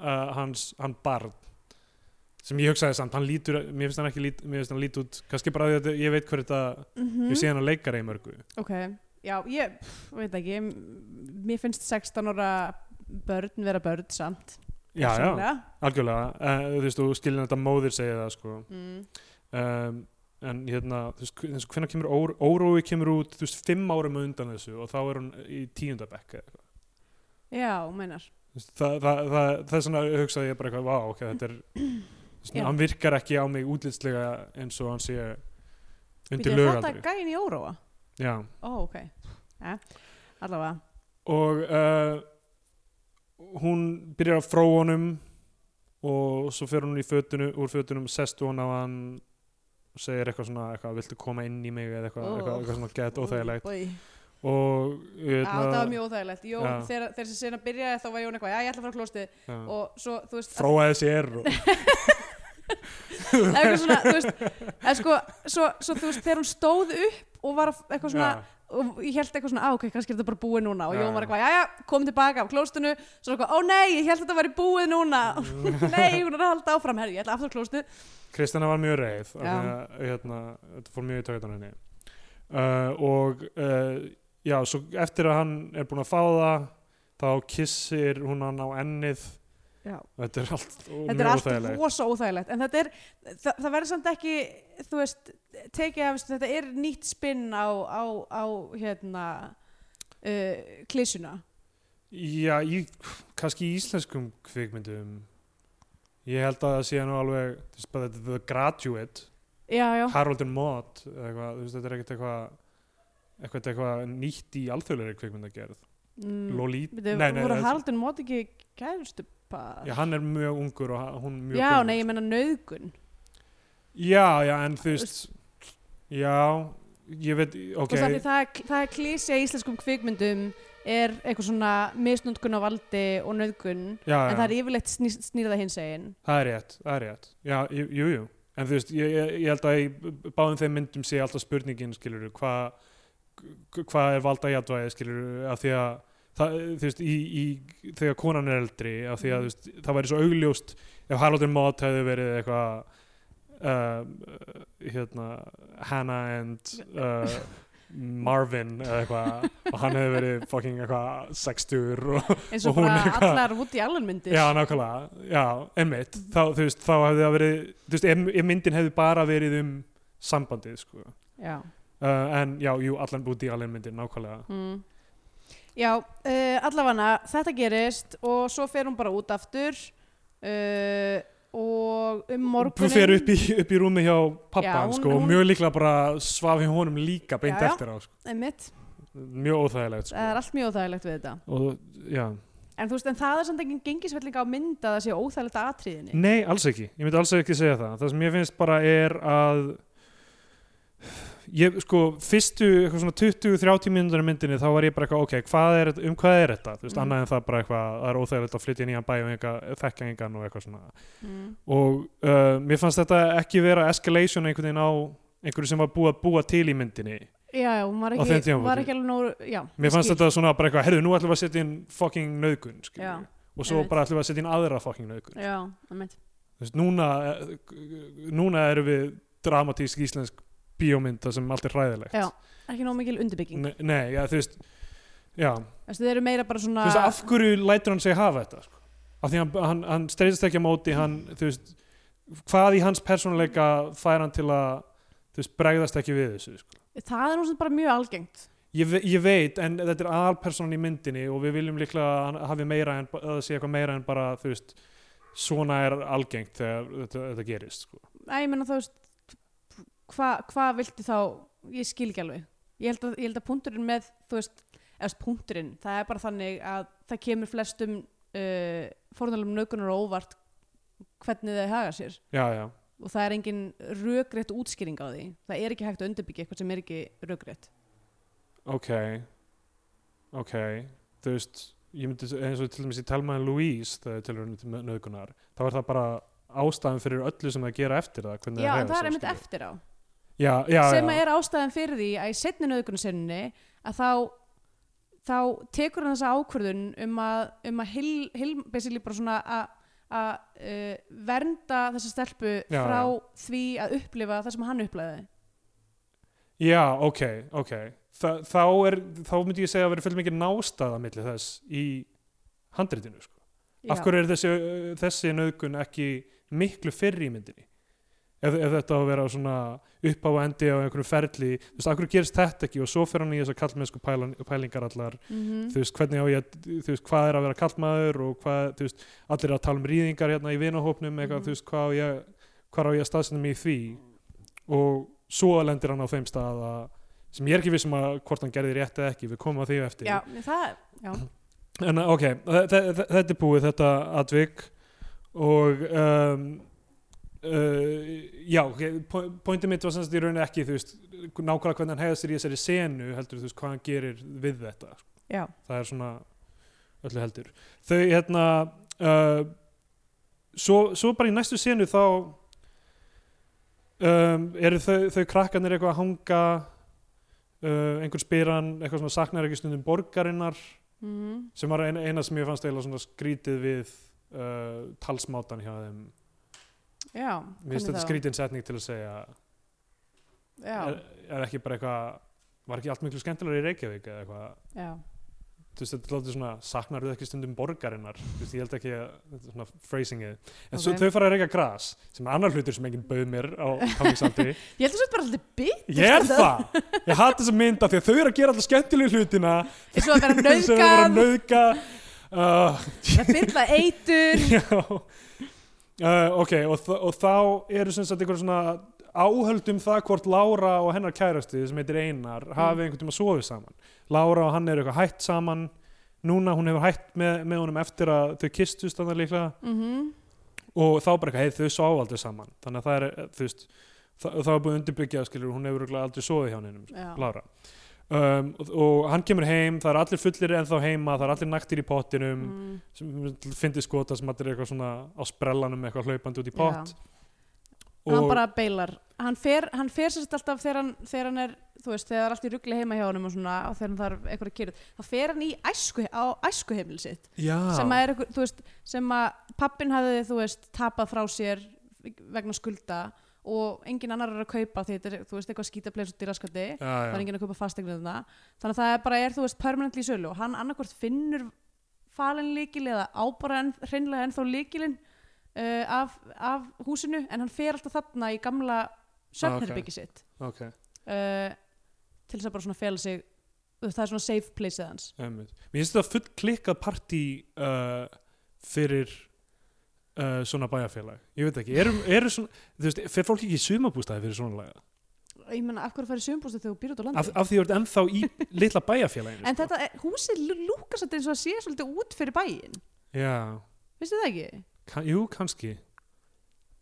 uh, hans, hann barn sem ég hugsaði samt, hann lítur mér finnst hann ekki lít, mér finnst hann lít út kannski bara því að ég veit hver þetta mm ég sé hann að leikara í mörgu. Ok, já, ég veit ekki, mér finnst 16 ára börn vera börn samt. Já, já, algjörlega. Uh, þú veist, þú skilin þetta móðir segja það sko. Mm. um, en hérna, þú veist, hvernig kemur Ó- órói kemur út, þú veist, fimm árum á undan þessu og þá er hún í tíundabekk eða eitthvað. Já, meinar. Það, það, það, það er svona hugsaði ég bara eitthvað, vá, ok, þetta er *clears throat* Já. hann virkar ekki á mig útlitslega eins og hann sé undir er þetta lögaldri gæin í óróa? já, ó, ok, ja, allavega og uh, hún byrjar að frá honum og svo fer hún í fötunu, úr fötunum sestu hún á hann og segir eitthvað svona, eitthvað, viltu koma inn í mig eða eitthvað, Oh. eitthvað, eitthvað svona gett óþægilegt Oj. og hérna, það var mjög óþægilegt Jó, Já. þegar, þessi sena byrjaði þá var Jón eitthvað, já, ég ætla að fara á klóstið já, og svo, þú veist, fróaði sér og, *laughs* eitthvað svona, þú veist eða sko, svo, svo þú veist, þegar hún stóð upp og var að- eitthvað svona já, og ég held eitthvað svona, á, ok, kannski er þetta bara búið núna. Og Já, Jón var eitthvað, já, já, kom tilbaka á klóstinu svo eitthvað, ó nei, ég held þetta væri búið núna. *laughs* Nei, hún er að halda áfram, herri, ég ætla aftur á klóstið Kristjana var mjög reið af því að, hérna, þetta fór mjög í tökutan henni. Uh, og uh, já, svo eftir að hann er búinn að fá það þá kissir hún hann á ennið já. þetta er allt þetta er allt rosa óþægilegt en þetta er, það, það verður samt ekki þú veist, tekið af þetta er nýtt spinn á, á, á hérna uh, klísuna Já, í, kannski í íslenskum kvikmyndum. Ég held að það sé nú alveg þetta er The Graduate. Já, já, Harold and Maude þetta er ekkert eitthvað eitthvað, eitthvað nýtt í alþjóðlega kvikmyndagerð. Mm, Lolita, voru það- Haraldur mót ekki gæðustu já, hann er mjög ungur og hún mjög já, nei, ég menna nöðgun Já, já, en þú veist Já, ég veit ok, og það, það, er- það er klísja í íslenskum kvikmyndum er eitthvað svona misnundgun á valdi og nöðgun já, en já, það er yfirleitt sný, snýrða hins egin það er rétt það er rétt, já, jú, jú, en þú veist, ég, ég, held að í báðum þeim myndum sé alltaf spurningin, skilur hvað hvað er valda játvæði, skilur af því að það, þú veist, í, í, þegar konan er eldri af því að þú veist, það væri svo augljóst ef Haraldur Mott hefði verið eitthvað uh, hérna Hannah and uh, Marvin eða eitthvað og hann hefði verið fucking eitthvað sextur og eins Og og bara eitthvað- allar Woody Allen myndir. Já, nákvæmlega, já, einmitt. Þá, þú veist, þá hefði það verið þú veist, ef, ef myndin hefði bara verið um sambandið, sko. Já. uh, en já, jú, allan búti í allan myndir, nákvæmlega. Mm. Já, uh, allavega þetta gerist og svo fer hún bara út aftur uh, og um morgunin fer upp í, upp í rúmi hjá pappa Já, hún- sko, og hún- mjög líklega bara svaf hjá honum líka beint Já, eftir á, sko. einmitt, mjög óþægilegt, það er sko allt mjög óþægilegt við þetta. Og, já, en þú veist, en það er samt engin gengisvelling á mynd að það sé óþægilegt atriðinni nei, alls ekki. Ég myndi alls ekki segja það, það sem ég finnst bara er að ég, sko, fyrstu eitthvað svona 20-30 mínútur í myndinni þá var ég bara eitthvað, ok, hvað er, um hvað er þetta? Þú veist, Mm. annað en það bara eitthvað, það er óþægilegt að flytja nýjan bæ og eitthvað, þekkja engan og eitthvað svona. Mm. og uh, mér fannst þetta ekki vera escalation einhvern veginn á einhverju sem var búið að búa til í myndinni Já, já, hún var ekki, var ekki alveg nóg já, mér fannst þetta svona bara eitthvað, herðu, nú ætlum við að setja inn fucking nauðgun, Já, skilur og svo bara ætlum við að setja inn aðra fucking nauðgun. Já, núna, eh, núna erum við dramatísk íslensk bíómynda sem allt er hræðilegt Já, ekki nóg mikil undirbygging Ne nei, já, þú veist já, Þessi, Þið eru meira bara svona þú veist, af hverju lætur hann sig hafa þetta sko? af því hann, hann, hann streytist ekki á móti hann, þú veist, hvað í hans persónuleika fær hann til að þú veist, bregðast ekki við þessu sko? Það er sem bara mjög algengt ég, ve ég veit, en þetta er aðalpersonan í myndinni og við viljum líklega að hann hafi meira en, að það sé eitthvað meira en bara, þú veist svona er algengt þegar þetta, þetta gerist sko. Æ, ég menna þú veist hvað hva viltu þá ég skil ekki alveg. Ég held að, ég held að punkturinn með veist, punkturinn það er bara þannig að það kemur flestum uh, fórnalum nögunar og óvart hvernig þau haga sér. Já, já, og það er engin rökrétt útskýring á því. Það er ekki hægt að undirbyggja eitthvað sem er ekki rökrétt. Ok. Ok, þú veist ég myndi eins og til dæmis í Telma and Louise þegar tilhörinu til nöðgunar þá er það bara ástæðan fyrir öllu sem það gera eftir það já, það það er einmitt eftir á já, já, sem já. er ástæðan fyrir því að í setni nöðgunarsinni að þá þá tekur hann þessa ákvörðun um að, um að hil, hil, basically bara svona að, að uh, vernda þessa stelpu Já, frá því að upplifa það sem hann upplifaði Já, ok, ok. Þa, þá, er, þá myndi ég segja að vera fyrir mikið nástaða milli þess í handritinu sko. af hverju er þessi, þessi nöðgun ekki miklu fyrr í myndinni? Ef, ef þetta á að vera svona upp á endi á einhverju ferli. Þú veist, hverju gerist þetta ekki? Og svo fer hann í þessar kallmennsku pælan, pælingar allar. Mhm. þú veist, hvernig á ég að, þú veist, hvað er að vera kallmaður og hvað, þú veist, allir eru að tala um rýðingar hérna í vinahópnum, eitthvað, Mhm. þú veist, hvað á ég hvað á ég að staðsenda mig í því? Og svo lendir hann á þeim stað að, sem ég er ekki vissum að hvort hann gerði rétt eða ekki, við komum að því eftir. Já, það, já, en ok, þe- þe- þe- þetta er búið þetta atvik. Og um, uh, já, pointið mitt var semst í rauninni ekki, þú veist nákvæmlega hvernig hann hegða sér í þessari senu heldur þú veist hvað hann gerir við þetta. Já, það er svona öllu heldur. Þau hérna uh, svo, svo bara í næstu senu þá um, eru þau, þau krakkarnir eitthvað að hanga uh, einhver spyr hann eitthvað svona saknar ekki stundum borgarinnar mm sem var eina, eina sem ég fannst eiginlega svona skrítið við talsmátan hjá þeim já mér finnst þetta skrítin setning til að segja er, er ekki bara eitthvað var ekki allt miklu skemmtilegur í Reykjavík eða eitthvað? Já, þú veist, þetta er látið svona saknar þú ekki stundum borgarinnar. Þú veist, ég held ekki að þetta er svona phrasingið. En svo Ok. þau fara að reyka gras sem er annar hlutur sem enginn bauð mér á tónlíksaldri *laughs* ég held að þetta bara alltaf byggt ég er það, ég hatt þessa mynd af því að þau eru að gera alltaf skemmtilegu hlutina. Og að vera nauðgan *laughs* nauðga. uh, að fylla eitur. *laughs* Já uh, ok, og, og þá eru sem sagt einhver svona áhöld um það hvort Lára og hennar kærasti sem heitir Einar hafi einhvern tíma sofið saman. Lára og hann eru eitthvað hætt saman. Núna hún hefur hætt með, með honum eftir að þau kistust þannig líklega. Mm og þá bara eitthvað, hei þau svo aldrei saman. Þannig að það er, eh, þú veist það er búið undirbyggjað skilur, hún hefur aldrei sofið hjá hennum, Já. Lára um, og, og hann kemur heim, það er allir fullir ennþá heima, það er allir naktir í pottinum mm. sem fyndi skota sem allir eitthvað svona á sprellanum eitthvað hlaupandi út í pott. Hann bara beilar. Hann fer, hann fer sérst alltaf þegar hann, þegar hann er þú veist, þegar það er allt í ruggli heima hjá honum og svona og þegar hann þarf eitthvað að gera þá fer hann í æsku, á æskuheimil sitt. Já, sem að er eitthvað, þú veist sem að pappin hafði, þú veist, tapað frá sér vegna skulda. og engin annar er að kaupa því þetta er, þú veist, eitthvað skítapleis út í raskandi það er já. enginn að kaupa fastegnir þarna þannig að það er bara er, þú veist, permanently í sölu og hann annarkvort finnur falin líkil eða á bara en, hreinlega ennþá líkilinn uh, af, af húsinu en hann fer alltaf þarna í gamla söfnirbyggi sitt. Ok, uh, til þess að bara svona fela sig það er svona safe place hans. Einmitt. Mér finnst þetta full klikkað partí uh, fyrir uh, svona bæjarfélag. Ég veit ekki, eru, eru svona þú veist, fer fólk ekki í sumabústaði fyrir svona laga? Ég menna, af hverju færi sömbústu þegar þú býr út á landi? Af, af því þú ert ennþá í litla bæjarfélaginu en sko. þetta, er, húsið lúkast þetta eins og að sé svolítið út fyrir bæinn. Já, veistu það ekki? kann, jú, kannski.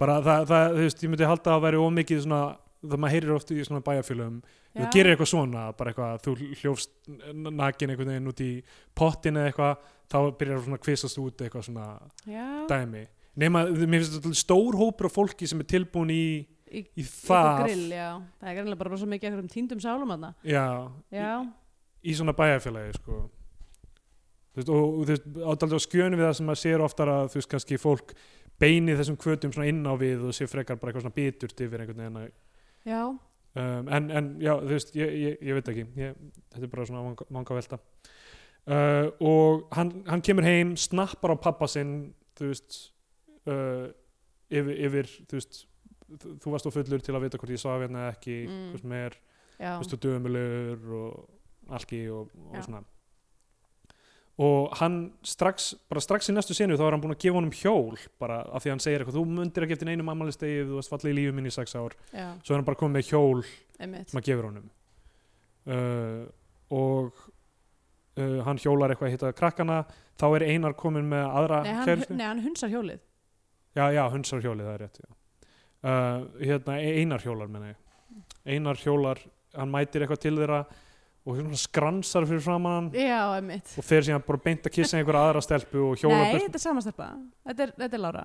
Bara það, það, þú veist, ég myndi halda að væri ómikið svona, það maður heyrir oft í svona bæjarfélagum þú gerir eitthvað svona, bara eitthvað þú hljófst nakin einhvern veginn út í pottin eða eitthvað, þá byrjar svona að kvisast út eitthvað svona já, dæmi nema, mér finnst þetta stór hópur af fólki sem er tilbúin í, í, í það. grill, það er greinlega bara rosa mikið eitthvað um tíndum sálum þarna. Já, já, í, í svona bæjarfélagi sko. veist, og þú veist, ádaldið á skjönu við það sem maður sér oftar að þú veist, kannski fólk beini þessum kvötum svona inn á við og sé frekar bara eitthvað svona biturt yfir einhvern veginn já, um, en, en já, þú veist, ég, ég, ég veit ekki. Ég, þetta er bara svona manga, manga velta. Uh, og hann, hann kemur heim, snappar á pappa sinn þú veist uh, yfir, yfir þú veist þú þú varst á fullur til að vita hvort ég svaf hérna eða ekki, Mm. er já, þú veist, og dömulegur og alki og, og svona. Og hann strax, bara strax í næstu senu þá er hann búin að gefa honum hjól bara af því að hann segir eitthvað, þú mundir ekki eftir einum ammælistegi þú varst fallið í lífið minni í sex ár. Já, svo er hann bara komið með hjól sem að gefur honum. Uh, og uh, hann hjólar eitthvað að hitta krakkana þá er Einar komin með aðra nei hann, nei, hann hunsar hjólið já, já, hundsar hjólið, það er rétt. Uh, hérna, Einar hjólar menna ég. Einar hjólar, hann mætir eitthvað til þeirra og svona skransar fyrir framan hann já, og fer síðan bara beint að kissa einhverja aðra stelpu og hjóla nei, burt þetta er samastelpa þetta er, þetta er Lára,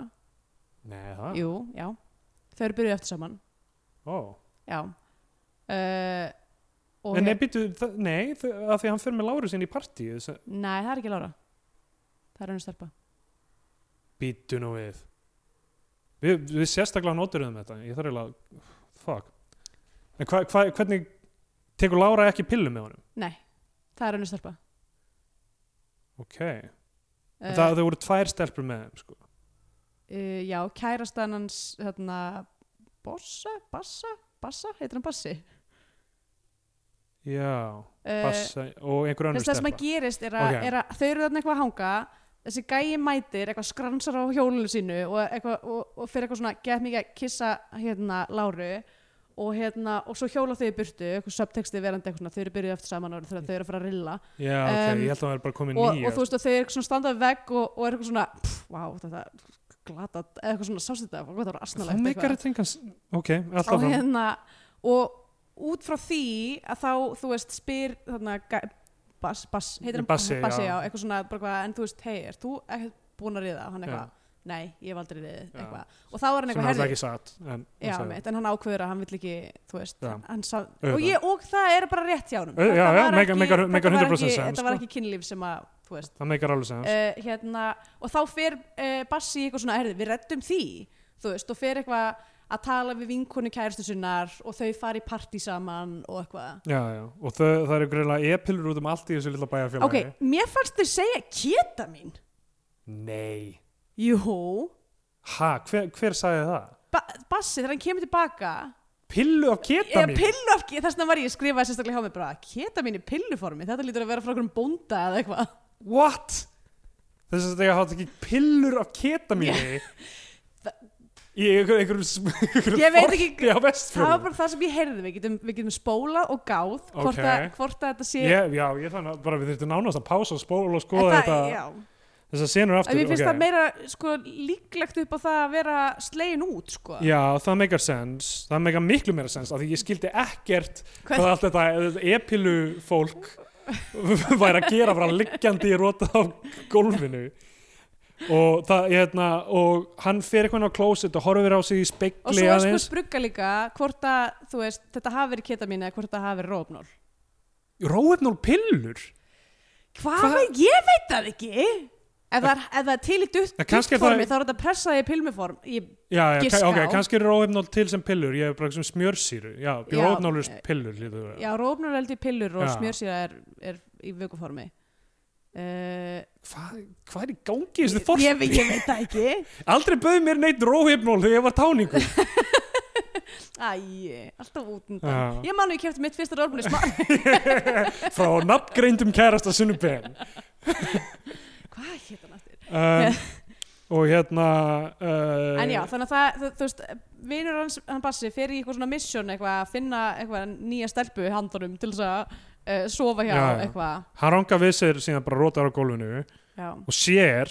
Nei, það? jú, já. Þau eru byrjuð eftir saman, Ó. já. Uh, En nei, býtu, nei, af því að hann fer með Láru sinni í partíu nei, það er ekki Lára. Það er henni stelpa. Býtu nú við við, við sérstaklega noturum þetta. Ég þarf eiginlega, fuck. En hva, hva, hvernig tekur Lára ekki pillu með honum? Nei, það er önnur stelpa. Ok, uh, það, það voru tvær stelpur með þeim sko. uh, Já, kærastan hans hérna, Bossa, Bassa? Bassa, heitir hann Bassi? Já, uh, passa og einhver önnur þess það sem stelpa. að gerist er að, Ok. að þau eru þarna eitthvað að hanga þessi gæi mætir, eitthvað skransar á hjólinu sínu og, eitthvað, og, og fyrir eitthvað svona get mikið að kissa hérna Láru og hérna, og svo hjóla þau í burtu eitthvað subtexti verandi eitthvað svona, þau eru byrjuð eftir saman og þau eru að fara að rilla. Já, ok, Um, ég held að það er bara komin og, nýja og þú veist að þau eru eitthvað svona standað vegg og, og er eitthvað svona, pff, vá, þetta glata, eitthvað svona sástu þetta, hvað það það asnalegt meikar þetta engan s- ok, alltaf og hérna og út frá því að þá þú veist spyr þarna bass, bass, heitir hann Bassi, bassi já. já, eitthvað svona, bara hvað, en þú veist, hei, er þú ekkert búin að riða, hann Já. eitthvað nei, ég hef aldrei riðið, Já. eitthvað og þá er hann sem eitthvað, er alltaf herri, ekki satt en, hann já, sagði mitt, en hann ákveður að hann vill ekki, þú veist, Já. hann sá og, ég, og það er bara rétt hjá hann já, já, meikar- meikar 100% ekki, sens, þetta var sko. ekki kynlíf sem að, þú veist það meikar alveg sens uh, hérna, og þá fer uh, Bassi eitthvað svona, herði, við reddum því þú veist, og fer eitthvað að tala við vinkonu kæristu sinnar og þau fara í partí saman og eitthvað. Já, já, og þau, það eru greinlega e-pillur út um allt í þessu lilla bæjarfélagi. Ok, mér fannst þau segja keta mín. Nei, jú, ha, hver, hver sagði það? ba Bassi þegar hann kemur tilbaka. Pillu af eða ketamin pillu af, þess vegna var ég að skrifa sérstaklega hjá mig bara, keta mín í pilluformi þetta lítur að vera frá okkur bónda eða eitthvað. What? þess að það hafa ekki pillur af ketamini í einhverjum einhver, *laughs* einhver Ég veit ekki- það var bara það sem ég heyrði við getum, við getum spólað og gáð hvort, Ok. að, hvort að þetta sé ég, já, ég þannig að bara við þurftum nánast að pása og spóla og skoða þetta já, þessar senur aftur En mér finnst ok. það meira sko, líklegt upp á það að vera slegin út sko. Já, það meikar sens, það meikar miklu meira sens af því ég skildi ekkert Hvern- hvað allt þetta e-pillu fólk *laughs* væri að gera bara liggjandi í rota á gólfinu og, það, hérna, og hann fer eitthvað á klósett og horfir á sig í Og spekli svo er sko sprugga líka hvort að veist, þetta hafi verið ketamin eða hvort þetta hafi verið rófnól. Róefnól pillur Hvað? Hvað? Ég veit það ekki. Ef það það er til í duttformi það- þá er þetta pressaði í pilmuform. Ég, Já, já, ok, kannski er róefnól til sem pillur ég er bara sem smjörsýru Já, róefnól er eh, pillur já, rófnól er í pillur og smjörsýra er, er í vökuformi. Uh, Hvað hva er í gangi þessu fórst? ég, ég veit það ekki. *laughs* Aldrei bauð mér neitt róefnól þegar ég var táningur *laughs* Æ, alltaf út undan. Já. Ég man að ég kefti mitt fyrsta í smá. *laughs* frá nafngreindum kærasta sunnuben Hvað hétt hann aftur? um, og hérna uh, En já, þannig að það, þú, þú veist, vinur hans, hann Bassi, fer í eitthvað svona mission eitthvað að finna eitthvað nýja stelpu í handunum til þess að uh, sofa hjá Já, já. eitthvað. hann ranga við sér síðan bara rótar á gólfinu Já. og sér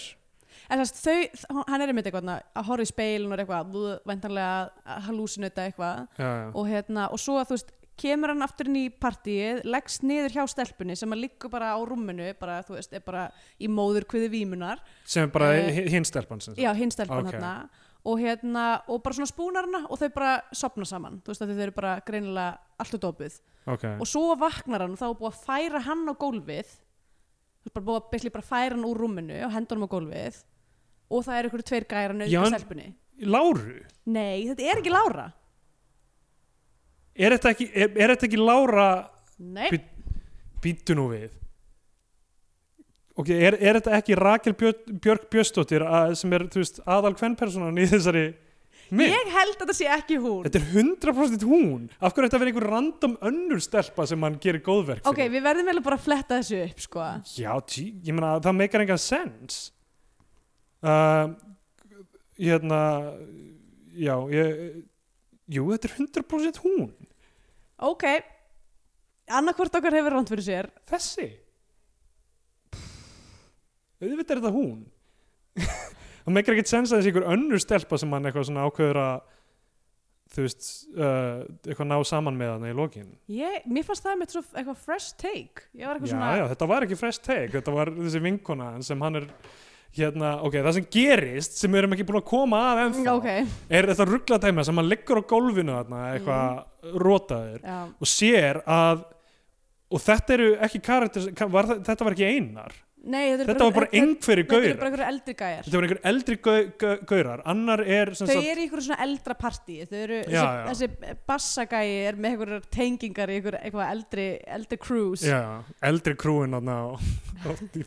En þess þau, hann er einmitt eitthvað að horfa í speilin og eitthvað, þú væntanlega að hallucinata eitthvað já, já. og hérna, og svo að þú veist, kemur hann aftur inn í partíið, leggst niður hjá stelpunni sem að liggur bara á rúminu, bara, þú veist, er bara í móður kviði vímunar, sem er bara Eh, uh, hinn stelpan sem sagt. já, hinn stelpan Ok. hérna, og hérna, og bara svona spúnar hana og þau bara sopna saman, þú veist, að þau eru bara greinilega alltaf dópuð. ok, og svo vaknar hann og þá er búið að færa hann á gólfið. Þú veist bara búið að basically bara færa hann úr rúminu og henda hann á gólfið. Og það er ykkur tveir gæra Já, nöðið en- stelpunni. Láru? Nei, þetta er ekki Lára. Er þetta ekki, er, er þetta ekki Lára? Nei, Bí- býttu nú við ok, er, er þetta ekki Rakel Björk, að, sem er, þú veist, aðal kvennpersonan í þessari mynd? Ég held að þetta sé ekki hún. Þetta er 100% hún. Af hverju þetta verið einhver random önnur stelpa sem hann gerir góðverk ok, við verðum vel bara að fletta þessu upp sko. Já, tí, ég meina það meikar engan sens. Uh, Hérna Já, ég Jú, þetta er 100% hún. Ok. Annarkvort okkar hefur ránt fyrir sér. Þessi Auðvitað er þetta hún. *laughs* Það meikar ekkert sens að þessi einhver önnur stelpa sem hann eitthvað svona ákveður að þú veist, uh, eitthvað ná saman með hann í lokin. Ég, mér fannst það með eitthvað fresh take. Ég var eitthvað já, svona já, þetta var ekki fresh take þetta var þessi vinkona sem hann er hérna, ok, það sem gerist sem við erum ekki búin að koma að ennþá ok, er þetta ruggladæma sem hann liggur á gólfinu þarna, eitthvað Mhm. rótaður já. og sér að og þetta eru ekki karakter var, þetta var ekki einar Nei, þetta, þetta var bara þetta- einhverju Þetta eru gaurar. bara einhverju eldri gæjar þetta var einhver eldri gau- gau- gaurar. Annar er Þau sagt eru í einhverju svona eldra partí. Þessi, bassagæi er með einhverjar tengingar í einhverju eldri, eldri cruise já, eldri þarna á,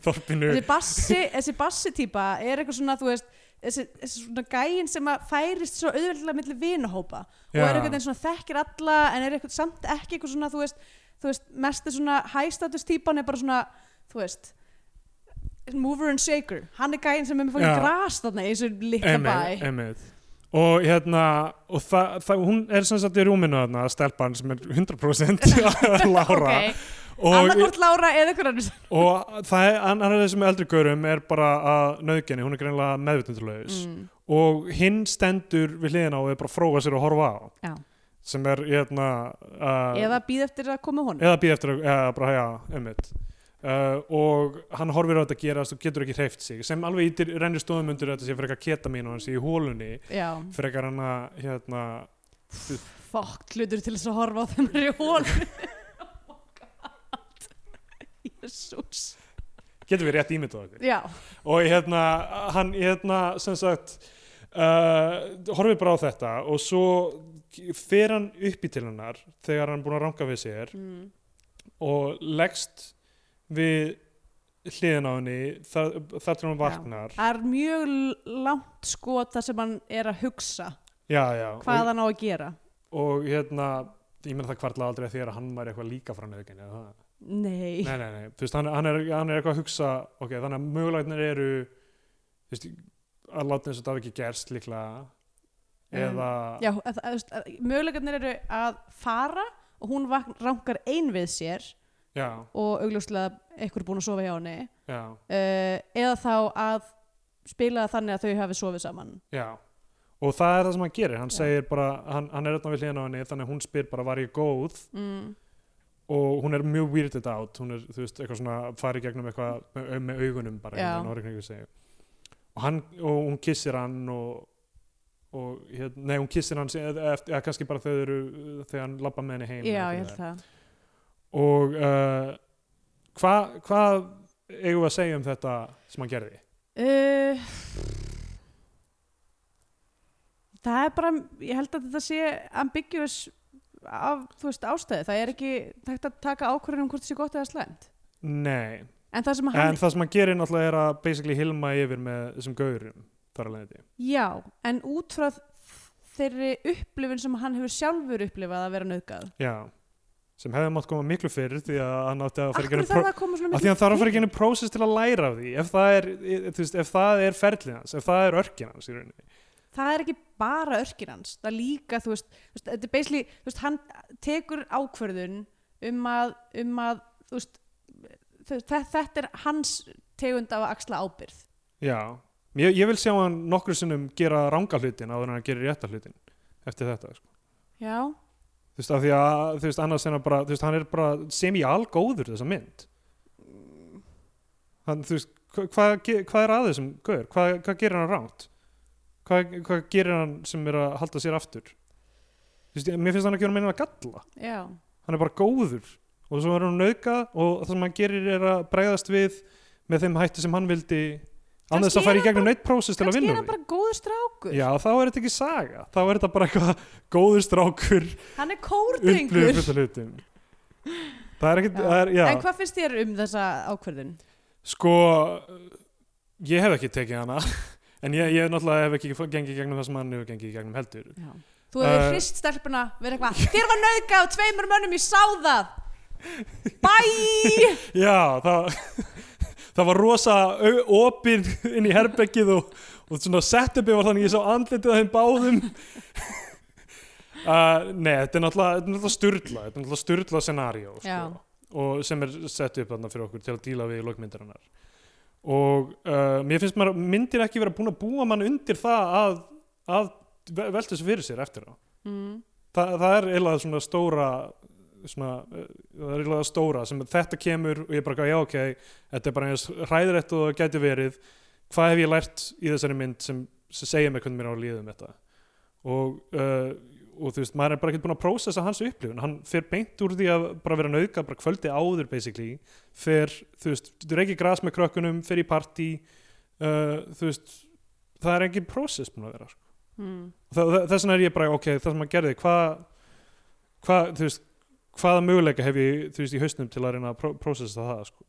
þorpinu. Þessi bassi, þessi bassi típa er eitthvað svona, þú veist þessi, þessi svona gæin sem að færist svo auðveldlega milli vinahópa og er eitthvað einn svona þekkir alla en er eitthvað samt ekki eitthvað svona, þú veist, þú veist mest er svona hæstatus típan er bara svona, þú veist mover and shaker, hann er gæin sem er með Já. fókin gras þarna í þessu litla bæ. Einmitt, og hérna og það, það, hún er sem sagt í rúminu þarna stelpan sem er 100% *laughs* Lára. Ok, og, annarkvort Lára eða eitthvað annars og það er, annar þessum eldri gaurum er bara að nöðgenni, hún er greinlega meðvitundulaus mm. og hinn stendur við hliðina og er bara að fróga sér og horfa á. Já. sem er hérna uh, eða býð eftir að koma honum. Eða býð eftir að, eða bara, já, einmitt Uh, og hann horfir á þetta að gerast og getur ekki hreift sig sem alveg ítir rennir stóðum undir þetta sé frekar ketamin og hann sé í hólunni já, frekar hann að hérna, fokk hlutur til þess að horfa á þeim er í hól *laughs* oh my god. Jésús getur við rétt ímyndað okkur? Já, og hérna hann hérna sem sagt uh, horfir bara á þetta og svo fer hann upp í til hennar þegar hann er búin að ranka við sér mm. og leggst við hliðin á henni þar, þar til hann vaknar. Það er mjög langt skot þar sem hann er að hugsa já, já, hvað hann á að gera. Og hérna ég menn það kvartla aldrei að hann væri eitthvað líka frá nöðginni nei, nei, nei, nei, þú veist, hann, hann, er, hann er eitthvað að hugsa ok, þannig að mögulegnir eru þú veist, að láta eins og það hafi ekki gerst líklega Um, eða já, að, að, möguleikarnir eru að fara og hún vakn, rankar ein við sér já, og augljóslega eitthvað er búin að sofa hjá henni. Uh, eða þá að spila þannig að þau hafi sofið saman. Já. Og það er það sem hann gerir, hann Já. segir bara hann, hann er öllum við hliðina á henni þannig að hún spyr bara var ég góð? Mm. og hún er mjög weirded out. Hún er, þú veist, eitthvað svona fari gegnum eitthvað með, með augunum bara hérna, sig. og hann, og hún kissir hann og, og hérna, nei, hún kissir hann eða, kannski bara þau eru, þegar hann labba með henni heim já, ég held það og uh, hvað hva eigum við að segja um þetta sem hann gerði? Uh, það er bara ég held að þetta sé ambiguous af, þú veist, ástæði það er ekki takt að taka ákvörðun um hvort það sé gott eða slæmt. Nei, en það sem hann, en það sem hann gerir náttúrulega er að basically hilma yfir með þessum gaurum þar að leiði já en út frá þeirri upplifun sem hann hefur sjálfur upplifað að vera nauðgað. Já, sem hefði mátt koma miklu fyrir því að hann átti að fara ekki það að því að hann þarf að fara ekki henni prósess til að læra af því ef það er, það er ferlið hans ef það er örkin hans í rauninni. Það er ekki bara örkir hans það er líka, þú veist, þetta er basically, þú veist, hann tekur ákvörðun um að, um að þú veist, þetta, þetta er hans tegund af að axla ábyrð já, ég, ég vil sjá hann nokkru sinnum gera ranga hlutin áður en hann gerir rétta hlutin eftir þetta sko. já, þú veist, af því að, þú veist, annars er bara þú veist, hann er bara sem í algóður þessa mynd. Hann, þú veist, hva, hvað, hvað er að þessum gaur, hvað, hvað gerir hann ránt hvað, hvað gerir hann sem er að halda sér aftur? Þú veist, mér finnst hann ekki vera meina að galla. Já, hann er bara góður. Og svo er hann nauðgað og það sem hann gerir er að bregðast við með þeim hætti sem hann vildi Kannski að fara er í gegnum neitt prósess til að vinna er úr hann því. bara góður strákur. Já, þá er þetta ekki saga. Þá er þetta bara eitthvað góður strákur. Hann er kórdrengur það er Já. það er, já, en hvað finnst þér um þessa ákvörðun? sko ég hef ekki tekið hana. *laughs* En ég, ég náttúrulega hef ekki gengið í gegnum það sem hann hefur gengið í gegnum heldur. Já. þú hefur Uh, hrist stelpuna verið eitthvað, þér var nauðgað af tveimur mönnum, ég sá það. *laughs* Bye! Já, það það var rosa opið inn í herbeggið og, og svona setupi var þannig ég sá andlitið á þeim báðum. Uh, Nei, þetta er náttúrulega, styrla þetta er náttúrulega styrla scenario sko, og sem er sett upp þarna fyrir okkur til að díla við lokmyndarinnar. Og uh, mér finnst maður myndir ekki vera búin að búa mann undir það að, að ve- velta þessu fyrir sér eftir á. Mm. Þa, það er eiginlega svona stóra svona, uh, það er eiginlega stóra sem þetta kemur og ég bara já ok, þetta er bara eins hræðrætt og það gæti verið. Hvað hef ég lært í þessari mynd sem, sem segja mig hvernig mér á að líða um þetta? Og, uh, og þú veist, maður er bara ekki búin að prósessa hans upplifun, hann fer beint úr því að bara vera nauðga, bara kvöldi áður basically, fer, þú veist þú reykir gras með krökkunum, fer í partí. Uh, þú veist það er engin prósess búin að vera sko. mm. Þess vegna er ég bara, ok, það sem að gerði hvað, hvað, þú veist hvaða möguleika hef ég, þú veist, í hausnum til að reyna að pró prósessa það, sko.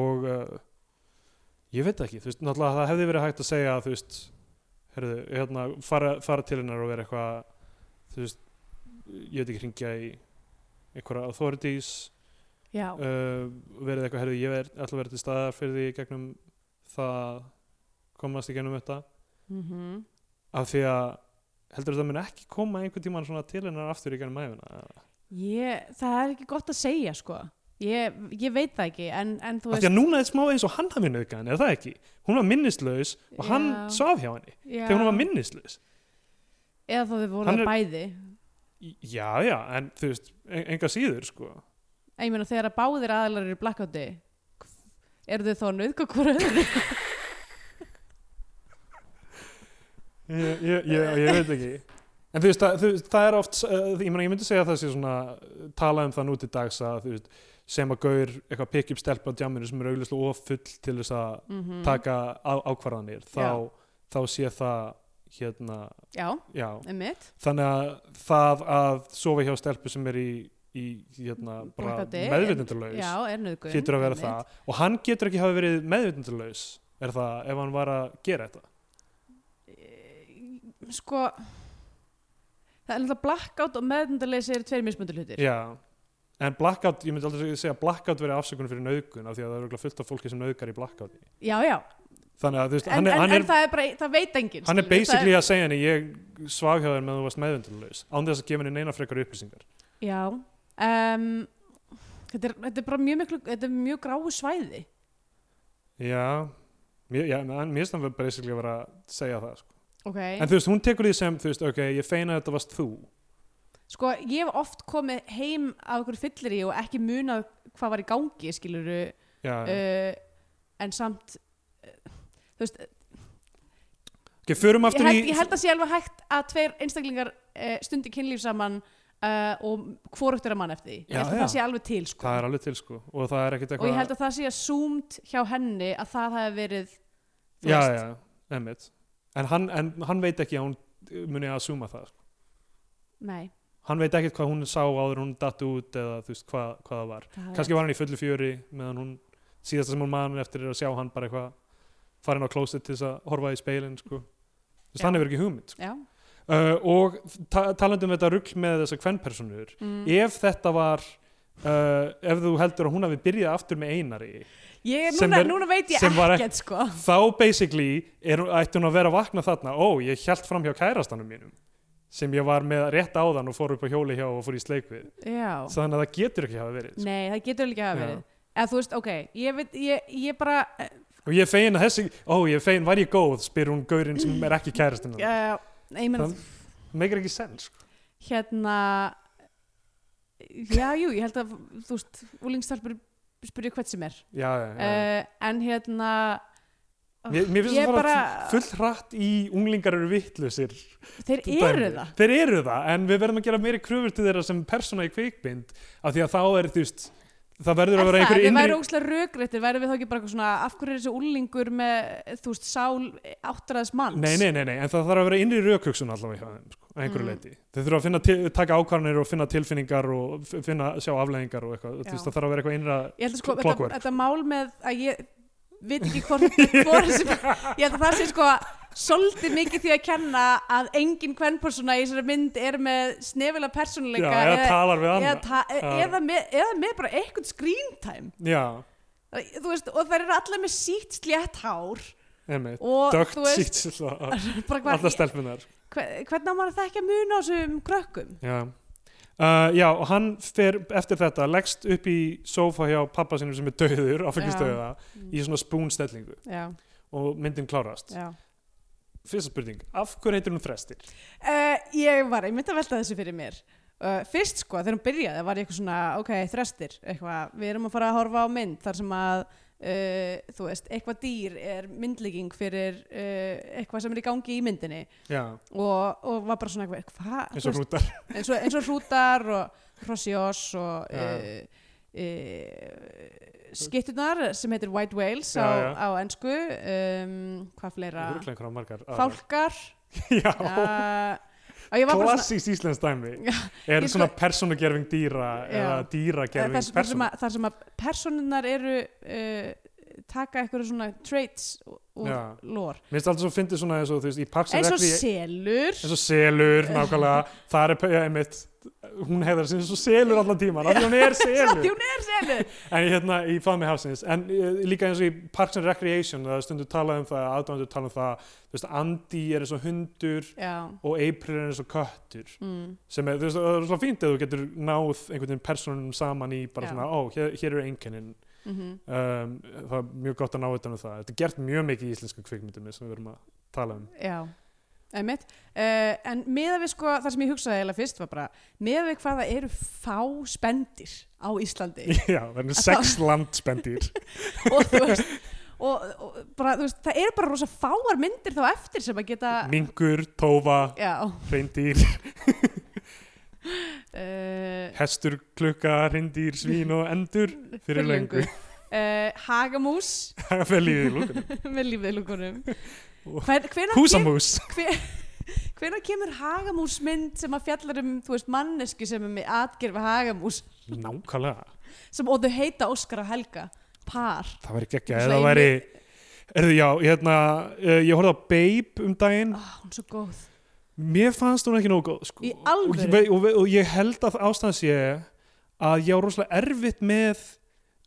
Og uh, ég veit ekki, þú veist, náttúrulega það hefði verið hægt að segja, þú veist herðu, hérna, fara, fara til hennar og vera eitthvað þú veist, ég veit ekki hringja í einhverja authorities uh, verið eitthvað, herðu, ég er alltaf verið til staðar fyrir því gegnum það komast í gegnum þetta. Mm af því að heldur það mun ekki koma einhvern svona til hennar aftur í gegnum æfina ég, það er ekki gott að segja sko. Ég, ég veit það ekki en, en þú því að núna er smá eins og hann hafi nauðgan er það ekki? Hún var minnislaus og hann Já. svaf hjá henni já, þegar hún var minnislaus. Eða þá þau voru Hann er- bæði. Já, já, en þú veist en, enga síður sko. En ég meina þegar að báðir aðlar eru í blackouti eru þau þá nauðga hvora öðru? *laughs* Ég, ég, ég, ég veit ekki en þú veist, það, þú það er oft uh, ég, meina, ég myndi segja að það sé svona tala um það nú til dags að þú veist sem að gaur eitthvað pikk upp stelpa á djamminu sem er auglustlega of full til þess að mm taka á, ákvarðanir þá, þá sé það hérna, Já, já. þannig að það að sofa hjá stelpu sem er í, í hérna, nauðgun getur að vera einmitt. það. Og hann getur ekki hafa verið meðvitundalaus er það ef hann var að gera þetta? Eh, Sko Það er náttúrulega blackout og meðvendaleysi eru tveir mismöndu hlutir. Já en blackout, ég myndi aldrei segja blackout verið afsökunum fyrir nauðgun af því að það er örugglega fullt af fólki sem nauðgar í blackouti Já, já, þannig að þú veist, en, hann er, en, hann en er, það er bara, það veit enginn hann er basically að segja henni ég svaf hjá þér meðan þú varst meðvitundalaus án þess að gefa henni neina frekar upplýsingar. Já um, þetta, er, þetta er bara mjög miklu Þetta er mjög gráu svæði. Já, en mér finnst hann basically að vera að segja það sko. Okay. en þú veist, hún tekur því sem, þú veist, ok, ég feina að þetta varst þú. Sko, ég hef oft komið heim af okkur fyllir og ekki munað hvað var í gangi, skiluru uh, en samt uh, þú veist, ok, förum ég aftur held, í ég held að sé alveg hægt að tveir einstaklingar uh, stundi kynlíf saman og hvorugt er að mann eftir því. Ég Já, held að það sé alveg til sko. það er alveg til sko og og ég held að það sé að súmt hjá henni að það hefði verið já, veist, já, emmitt en hann, en hann veit ekki að hún uh, muni að suma það sko. nei, hann veit ekkert hvað hún sá áður hún datt út eða þú veist hvað, hvað það var það kannski var hann í fullu fjöri meðan hún síðasta sem hún mann eftir er að sjá hann bara eitthvað fara inn á klósið til þess að horfa í speilin sko. þú veist, hann hefur ekki hugmynd sko. uh, og ta talandi um þetta rugl með þessar kvennpersonur mm. ef þetta var uh, ef þú heldur að hún hafi byrjað aftur með einari ég, núna, er- núna veit ég ekkert sko. þá basically er, ætti hún að vera að vakna þarna. Ó, ég hjælt fram hjá kærastanum mínum sem ég var með rétt áðan og fór upp á hjóli hjá og fór í sleik við. Já, þannig að það getur ekki hafa verið sko. nei, það getur ekki að hafa verið. Eða þú veist, ok, ég veit ég, ég bara, og ég fegin að þessi, ó ég fegin, var ég góð? spyr hún gaurinn sem er ekki meina Það- meikir ekki sens sko. hérna já, jú, ég held að þú veist, úlingstarpur spyrja hvert sem er. Já, já, já. uh, en hérna mér, mér finnst það bara bara- full hratt í unglingar eru vittlusir þeir eru það. Þeir eru það, en við verðum að gera meiri kröfur til þeirra sem persóna í kvikmynd af því að þá er, þú veist það verður Er að vera einhver við innri væri ógslag rökréttir, væri við þá ekki bara eitthvað svona af hverju er þessi úlingur með, þú veist, sál áttræðs manns? Nei, nei, nei, nei, en það þarf að vera innri rökhugsun allavega hjá þeim, sko, að einhverju Mm. leiti. Þeir þurfa að finna til, taka ákvarðanir og finna tilfinningar og finna, sjá afleðingar og eitthvað. Þú veist, það þarf að vera eitthvað innra... Ég held að sko, þetta, þetta mál með að ég veit ekki hvort, *laughs* hvort sem, ég held að það sé sko svolítið mikið því að kenna að engin kvennpersona í þessari mynd er með snefila Já, persónuleika eða talar við eða, ta, Já. eða, með, eða með bara eitthvað screen time Já, veist, og þær eru allar með sítt slétt hár einmitt. Dögt sítt, alla stelpunar. hver- hvernig á maður það ekki að muna á þessum krökkum Já. Uh, já, og hann fer eftir þetta, leggst upp í sófa hjá pappa sinum sem er döður, áfengistöða, í svona spúnstellingu. Og myndin klárast. já. Fyrsta spurning, af hverju heitir hún Þrestir? Uh, ég var, ég myndi að velta þessu fyrir mér. Uh, Fyrst sko, þegar hún byrjaði var ég eitthvað svona, ok, þrestir eitthvað, við erum að fara að horfa á mynd þar sem að uh, þú veist, eitthvað dýr er myndlíking fyrir uh, eitthvað sem er í gangi í myndinni. Og, og var bara svona eitthvað, hvað, eins og hrútar. eins eins og hrútar og hrossjós og uh, uh, skittunar sem heitir White Whales Já, á, já. á ensku um, hvað fleira? Fálkar. *laughs* Já, og klassískt íslensk dæmi. *laughs* Er ég svona sko- persónugerfing dýra eða dýragerfing þar, sem að, þar sem að personunar eru uh, taka eitthvað svona traits úr Já. lór Mér finnst alltaf svo fyndið svona eins og og selur. Eins og selur, nákvæmlega. *laughs* Það er einmitt, hún sem eins og selur allan tíman, af því hún er *laughs* selur. hún er selur. En hérna í Faðmi hafsins en uh, líka eins og í Parks and Recreation það er stundu talað um það, aðdóndur talað um það þú veist, Andy er eins og hundur já, og April er eins og köttur. Mm, sem er, þú veist, það er svo fínt að þú getur náð einhvern veginn personum saman í bara Já. svona, ó, hér, hér eru einkennin. Mm um, það er mjög gott að ná utan um það. Þetta er gert mjög mikið í íslensku kvikmyndum sem við verum að tala um. Já einmitt, uh, en meða við sko það sem ég hugsaði eiginlega fyrst var bara meða við hvað það eru fá spendir á Íslandi. *laughs* Já, það eru Að sex landspendir *laughs* og þú veist og, og bara, þú veist, það eru bara rosa fáar myndir þá eftir sem að geta mingur, tófa, já. hreindýr. Uh, *laughs* hestur, klukka, hreindýr, svín og endur fyrir löngu. uh, Hagamús. Það fer lífið í lúkunum með lífið lúkunum Húsamús. *laughs* hvenær kemur Hagamús mynd sem að fjallar um þú veist, manneski sem er með atgerfi Hagamús? Nákvæmlega, sem, og þau heita Óskar og Helga par. Það væri geggja eða í væri Erðu, já, hérna, uh, ég horfði á Babe um daginn. Oh, hún er svo góð. Mér fannst hún ekki nógu góð sko. Og, ég, og, og, og ég held að ástæðan sé að ég á rosalega erfitt með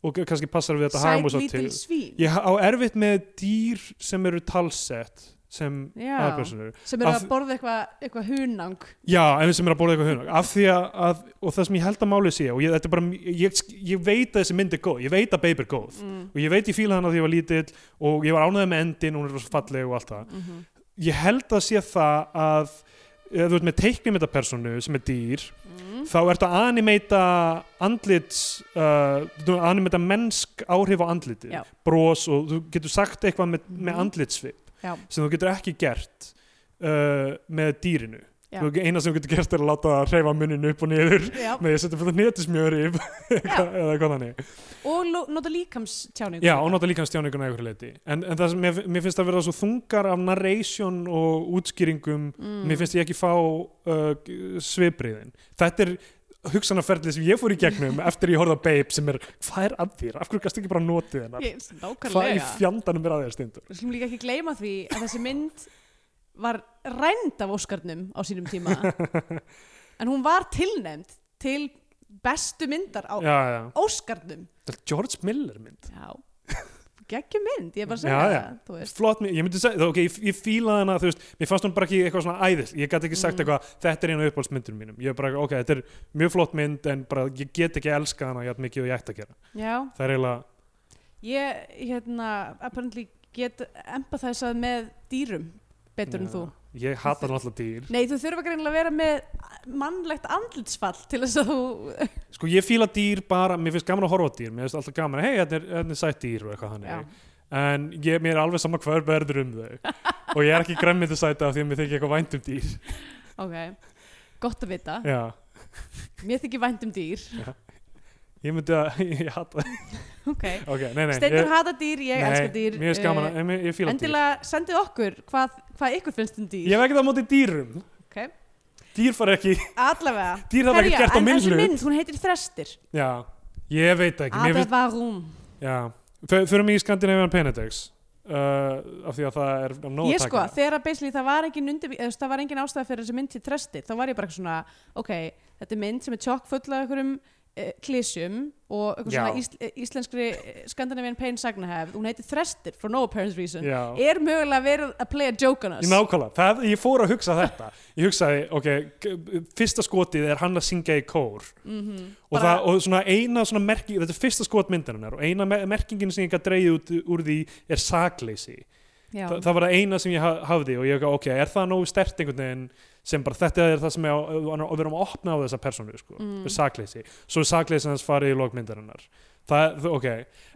og kannski passar við þetta Sæt lítil svín. Ég á erfitt með dýr sem eru talsett sem aðpersonur sem eru Af- að borða eitthvað eitthva hunang. Já, en sem eru að borða eitthvað hunang. Af því að, að, og það sem ég held að málið sé og ég, þetta bara, ég, ég veit að þessi mynd er góð ég veit að Babe er góð. Mm, og ég veit ég fíla hana því ég var lítill og ég var ánægð með endin, hún er falleg og allt það. Mm -hmm. ég held að sé það að þú ert með teiknimyndapersonu sem er dýr mm. þá ertu að animeita andlits uh, animeita mennsk áhrif á andliti Já. bros og þú getur sagt eitthvað með, með Mhm. andlitsvip Já. sem þú getur ekki gert uh, með dýrinu Þú, eina sem getur gert er að láta það hreyfa munnin upp og niður Já. með því að setja fyrir netismjöri *laughs* eða eitthvað þannig og nota líkamstjáningu Já, og nota líka stjáninguna einhverju leiti en, en það sem mér, mér finnst að vera svo þungar af narration og útskýringum mm. mér finnst ég ekki fá uh, svipriðin þetta er hugsanaferðli sem ég fór í gegnum *laughs* eftir ég horfði á Babe sem er, hvað er að þér? Af hverju gæst ekki bara notið hennar? Hvað í fjandanum er að þér stundur? við skulum líka ekki gleyma því að þessi mynd var rænd af Óskarnum á sínum tíma. *laughs* En hún var tilnefnd til bestu myndar á Já, já, Óskarnum. George Miller mynd. Já, geggjum mynd ég er bara að segja Já, já. það veist. flott mynd, ég myndi segja, ok, ég, ég fílaði hana þú veist, mér fannst hún bara ekki eitthvað svona æðis. Ég gæti ekki sagt Mm. eitthvað, þetta er einu uppáhaldsmyndunum mínum. Ég er bara, ok, þetta er mjög flott mynd en bara, ég get ekki elska hana jafn mikið og ég ætti að gera. Já, það er eiginlega, ég hérna apparently get empathæsað með dýrum betur en Já. þú. Ég hata náttúrulega dýr. Nei, þú þurfa greinilega að vera með mannlegt andlitsfall til þess að þú sko, ég fíla dýr bara, mér finnst gaman að horfa dýr mér finnst alltaf gaman, hei, þetta er, þetta er sætt dýr og eitthvað já, þannig, en ég, mér er alveg sama hver verður um þau. Og ég er ekki gremmið sæta af því að mér þykir eitthvað vænt um dýr. Ok. Gott að vita, já, mér þykir vænt um dýr ég myndi að, *laughs* ég hata *laughs* ok, ok, nei, nei, Steindur ég, hata dýr, ég nei, elska dýr mér gaman eh, að, ég, ég fíla dýr. endilega sendið okkur hvað, hvað ykkur finnst um dýr. Ég hef ekkert á móti dýrum. Ok. Dýr fara ekki, allavega. *laughs* Dýr hafa ekki gert á en minn þessi hlut. mynd, hún heitir Þrestir Já, ég veit það ekki. Finnst, Varum já. F- Förum í Scandinavian Penedex uh, Af því að það er nóg ég sko, þegar að basically það var engin undir, eða, það var engin ástæða fyrir þessi mynd til Þrestir þá var ég bara svona, ok þetta er mynd sem er tjokk full af einhverjum uh, klísjum og eitthvað svona ís, eh, íslenskri eh, Scandinavian Pain sagnahefð, hún heitir Þrestir for no apparent reason. Já, er mögulega verið að play a joke on us? Nákvæmlega. Það, Ég fór að hugsa þetta. Ég hugsaði, ok, fyrsta skotið er hann að syngja í kór. Mhm. og, Bara- það, og svona eina svona merking þetta er fyrsta skot myndarinnar og eina me- merkingin sem ég gæti dreigið út úr því er sakleysi. Já. Þa, það var það eina sem ég ha- hafði og ég gaf, ok, er það nógu stert einhvern veginn sem bara þetta er það sem ég á, og við erum að opna á þessa persónu sko, Mm. mm. sakleysi svo er sakleysi hans farið í lókmyndarinnar það, ok,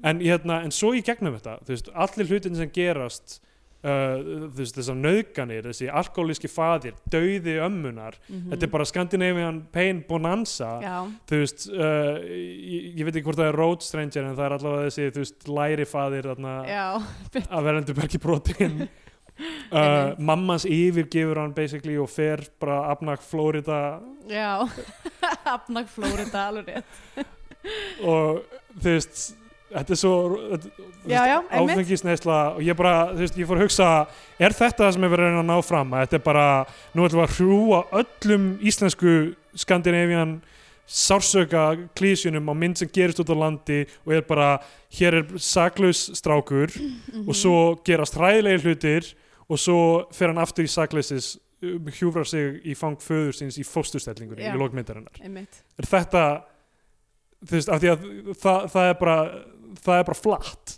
en, hérna, en svo í gegnum þetta, þú veist, allir hlutin sem gerast uh, þú veist, þessar nöðganir, þessi alkoholíski faðir dauði ömmunar, Mhm. þetta er bara Scandinavian pain bonanza já, þú veist, uh, ég, ég veit ekki hvort það er road stranger en það er allavega þessi, þú veist, læri já, *laughs* að verðandu bergi brotin *laughs* uh, Einmitt. mammans yfirgefur hann basically og fer bara afnak Florida já. *laughs* Afnag Flórida, alveg rétt. *laughs* Og þú veist þetta er svo áfengisneisla og ég bara, þú veist, ég fór að hugsa er þetta það sem er verið að reyna að ná fram? Að þetta er bara, nú ætlum við að hrjúa öllum íslensku Skandinavian sársöka klísjunum á mynd sem gerist út á landi og er bara, hér er saklaus strákur *clears throat* Mhm. og svo gerast hræðilegir hlutir og svo fer hann aftur í sakleysis um, hjúfrar sig í fang föður síns í fósturstellingunni í lókmyndarinnar er þetta veist, af því að það, það er bara það er bara flatt.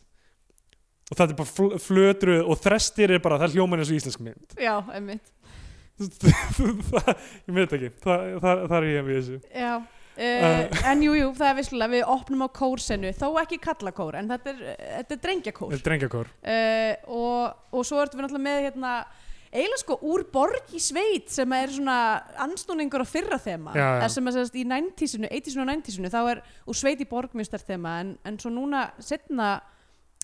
Og það er bara fl flötru og þrestir er bara, það er hljóman eins og íslensk mynd. Já, einmitt. *laughs* Það, ég veit ekki það, það, það er ég við þessu. Já Uh, en jú, jú, það er visslega við opnum á kórsenu, þó ekki kalla kór en þetta er, þetta er drengjakór. Þetta er drengjakór. Uh, og, og svo ertum við náttúrulega með hérna, eiginlega sko úr borg í sveit sem er svona ansnúningur á fyrra þema. Já, já. eða sem að segast í 90-sinu, 80-sinu og 90-sinu þá er úr sveit í borg mjög stert þema en, en svo núna setna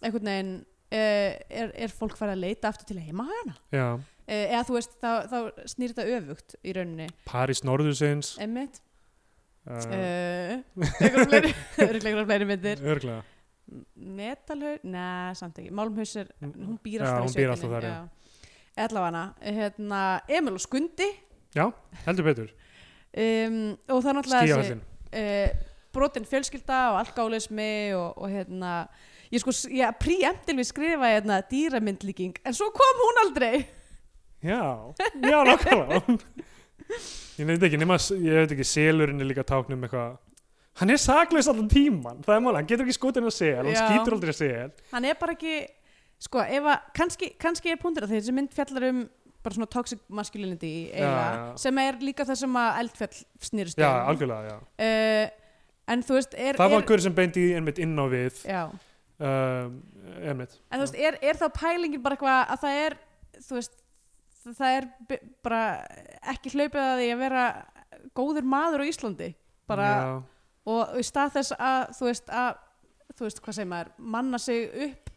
einhvern veginn uh, er, er fólk farið að leita aftur til heimahagana Já, eða þú veist, þá, þá snýr þetta öfugt í rauninni, París Norðursins. Emmitt uh, uh, einhverjum *laughs* *laughs* fleiri myndir? Örglega Metalhaus, neða samt ekki. Málmhaus er, hún býr Já, alltaf hún í býr alltaf þar, já. já. Allavega hérna, Emil og Skundi. Já, heldur betur. Um, og það er náttúrulega Skíahöllin uh, brotin fjölskylda og alkálismi og, og hérna ég sko, ég preemptil við skrifa hérna dýramyndlíking, en svo kom hún aldrei. Já, já, nákvæmlega *laughs* Ég veit ekki, nema, ég veit ekki, selurinn er líka táknum eitthvað Hann er saklaus allan tíman, það er máli, hann getur ekki skotin að sel, hann Já. skýtur aldrei að sel hann er bara ekki sko, ef að, kannski, kannski er punktur að þessi mynd fjallar um bara svona toxic masculinity eiga, Já, já. sem er líka það sem að eldfjall snýrst Já, um. algjörlega, já uh, en þú veist er, Það var er, gaur sem beindi einmitt inn á við já, um, einmitt en þú veist, er, er þá pælingin bara eitthvað að það er þú veist, það er bara ekki hlaupið að því að vera góður maður á Íslandi. Bara, og í stað þess að þú veist, að, þú veist hvað segir maður manna sig upp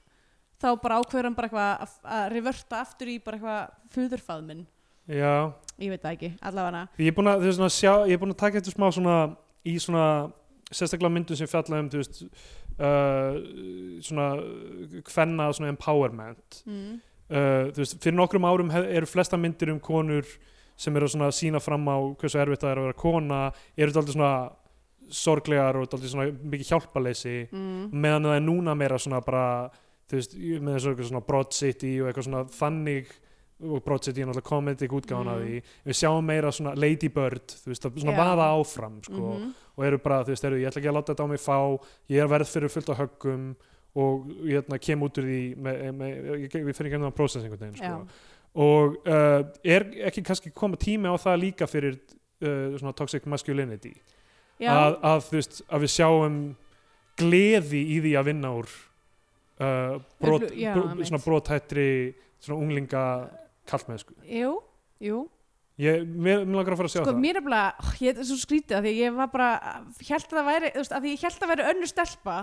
þá bara ákveður hann að, að reverta aftur í bara eitthvað fúðurfaðminn já, ég veit það ekki, allavega. Ég er búin að, svona, sjá, ég er búin að taka eitthvað smá svona í svona sérstaklega myndum sem fjalla um, þú veist uh, svona hvenna svona empowerment. Mm. Uh, veist, fyrir nokkrum árum eru flesta myndir um konur sem eru að sína fram á hversu erfitt það er að vera kona eru þetta aldrei svona sorglegar og aldrei svona mikið hjálpaleysi Mm. meðan það er núna meira svona bara veist, með þessu svona Broad City og eitthvað svona þannig og Broad City er náttúrulega komedic útgáðan af Mm. því við sjáum meira svona Lady Bird veist, að svona Já. vaða áfram sko, Mhm. og eru bara, þú veist, eru, ég ætla ekki að láta þetta á mig fá ég er verð fyrir fullt af höggum og hérna, kem út úr því með, með, ég, ég fyrir ekki að prósess einhvern veginn Já. sko. og uh, er ekki kannski koma tími á það líka fyrir uh, svona toxic masculinity að, að, þú veist, að við sjáum gleði í því að vinna úr uh, brot, já, einmitt. svona brothættri svona unglinga kallmennsku jú, jú ég, mér, mér langar að fara að sjá sko, það mér er bara, ég er svo skrítið að ég var bara, held að það væri þú veist, að ég held að væri önnur stelpa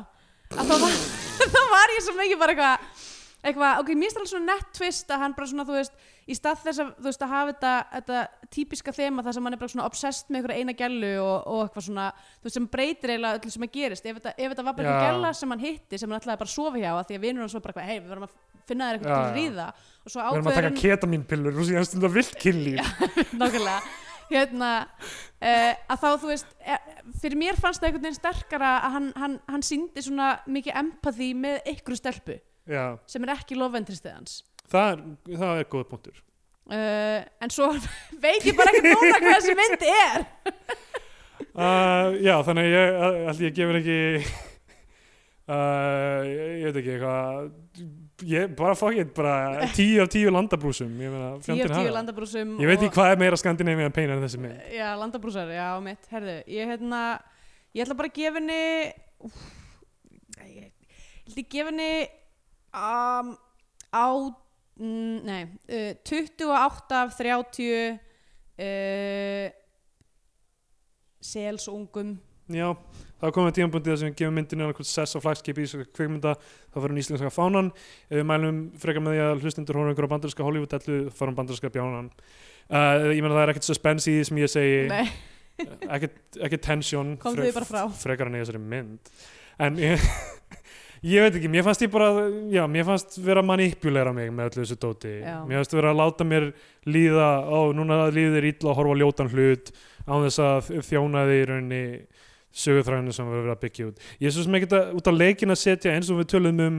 að þá var, *laughs* þá var ég svo mikið bara eitthvað eitthvað, ok, mér er alveg svona nett twist að hann bara svona, þú veist, í stað þess að þú veist, að hafa þetta, þetta típiska þema þar sem hann er bara svona obsessed með einhverja eina gælu og, og eitthvað svona, þú veist, sem breytir eiginlega öllu sem að gerist, ef þetta, ef þetta var bara Já. einhver gæla sem hann hitti, sem hann ætlaði bara að sofa hjá að því að vinur hann svo bara hei, við verðum að finna þér eitthvað til að ríða. Og svo við erum að ákveður taka hann ketamínpillur og síðan stundar vilt kynlíf. *laughs* Nákvæmlega hérna, uh, að þá þú veist eh, fyrir mér fannst það einhvern veginn sterkara að hann, hann, hann síndi svona mikið empathy með ykkur stelpu já, sem er ekki lofventristið hans. Það það er góð punktur. Uh, en svo *laughs* veit ég bara ekki núna hvað þessi mynd er. *laughs* Uh, já, þannig að ég, allir ég gefur ekki *laughs* uh, ég, ég veit ekki eitthvað ég, bara fuck it, bara tíu af tíu landabrúsum ég meina, tíu fjandinn af tíu hafa. landabrúsum ég veit ekki hvað er meira Skandinavian pain en þessi mynd. Já, landabrúsar, já mitt, herðu ég hérna, ég ætla bara að gefa henni ég held ég gefa henni um, á nei, uh, 28 af 30 uh, selsungum Já, það er komið tímabundið þar sem við gefum myndinu einhvern sess á flagskip í íslenska kvikmynda. Þá fyrir hún íslenska fánan. Ef við mælum frekar með því að hlustendur horfum einhverja bandarinska Hollywood-dellu þá fyrir hún bandarinska bjánan. Uh, ég meina það er ekkert suspense í því sem ég segi. Nei, ekkert, tension frekar en í þessari mynd. En ég, *laughs* ég veit ekki, mér fannst ég bara já, mér fannst vera manipulera mig með öllu þessu dóti. Já. mér fannst vera að láta mér líða ó, núna líður illa að horfa á ljótan hlut án þess að þjóna því í rauninni sögurþræðinu sem við verðum að byggja út ég er svo sem ekki út af leikin að setja eins og við tölum um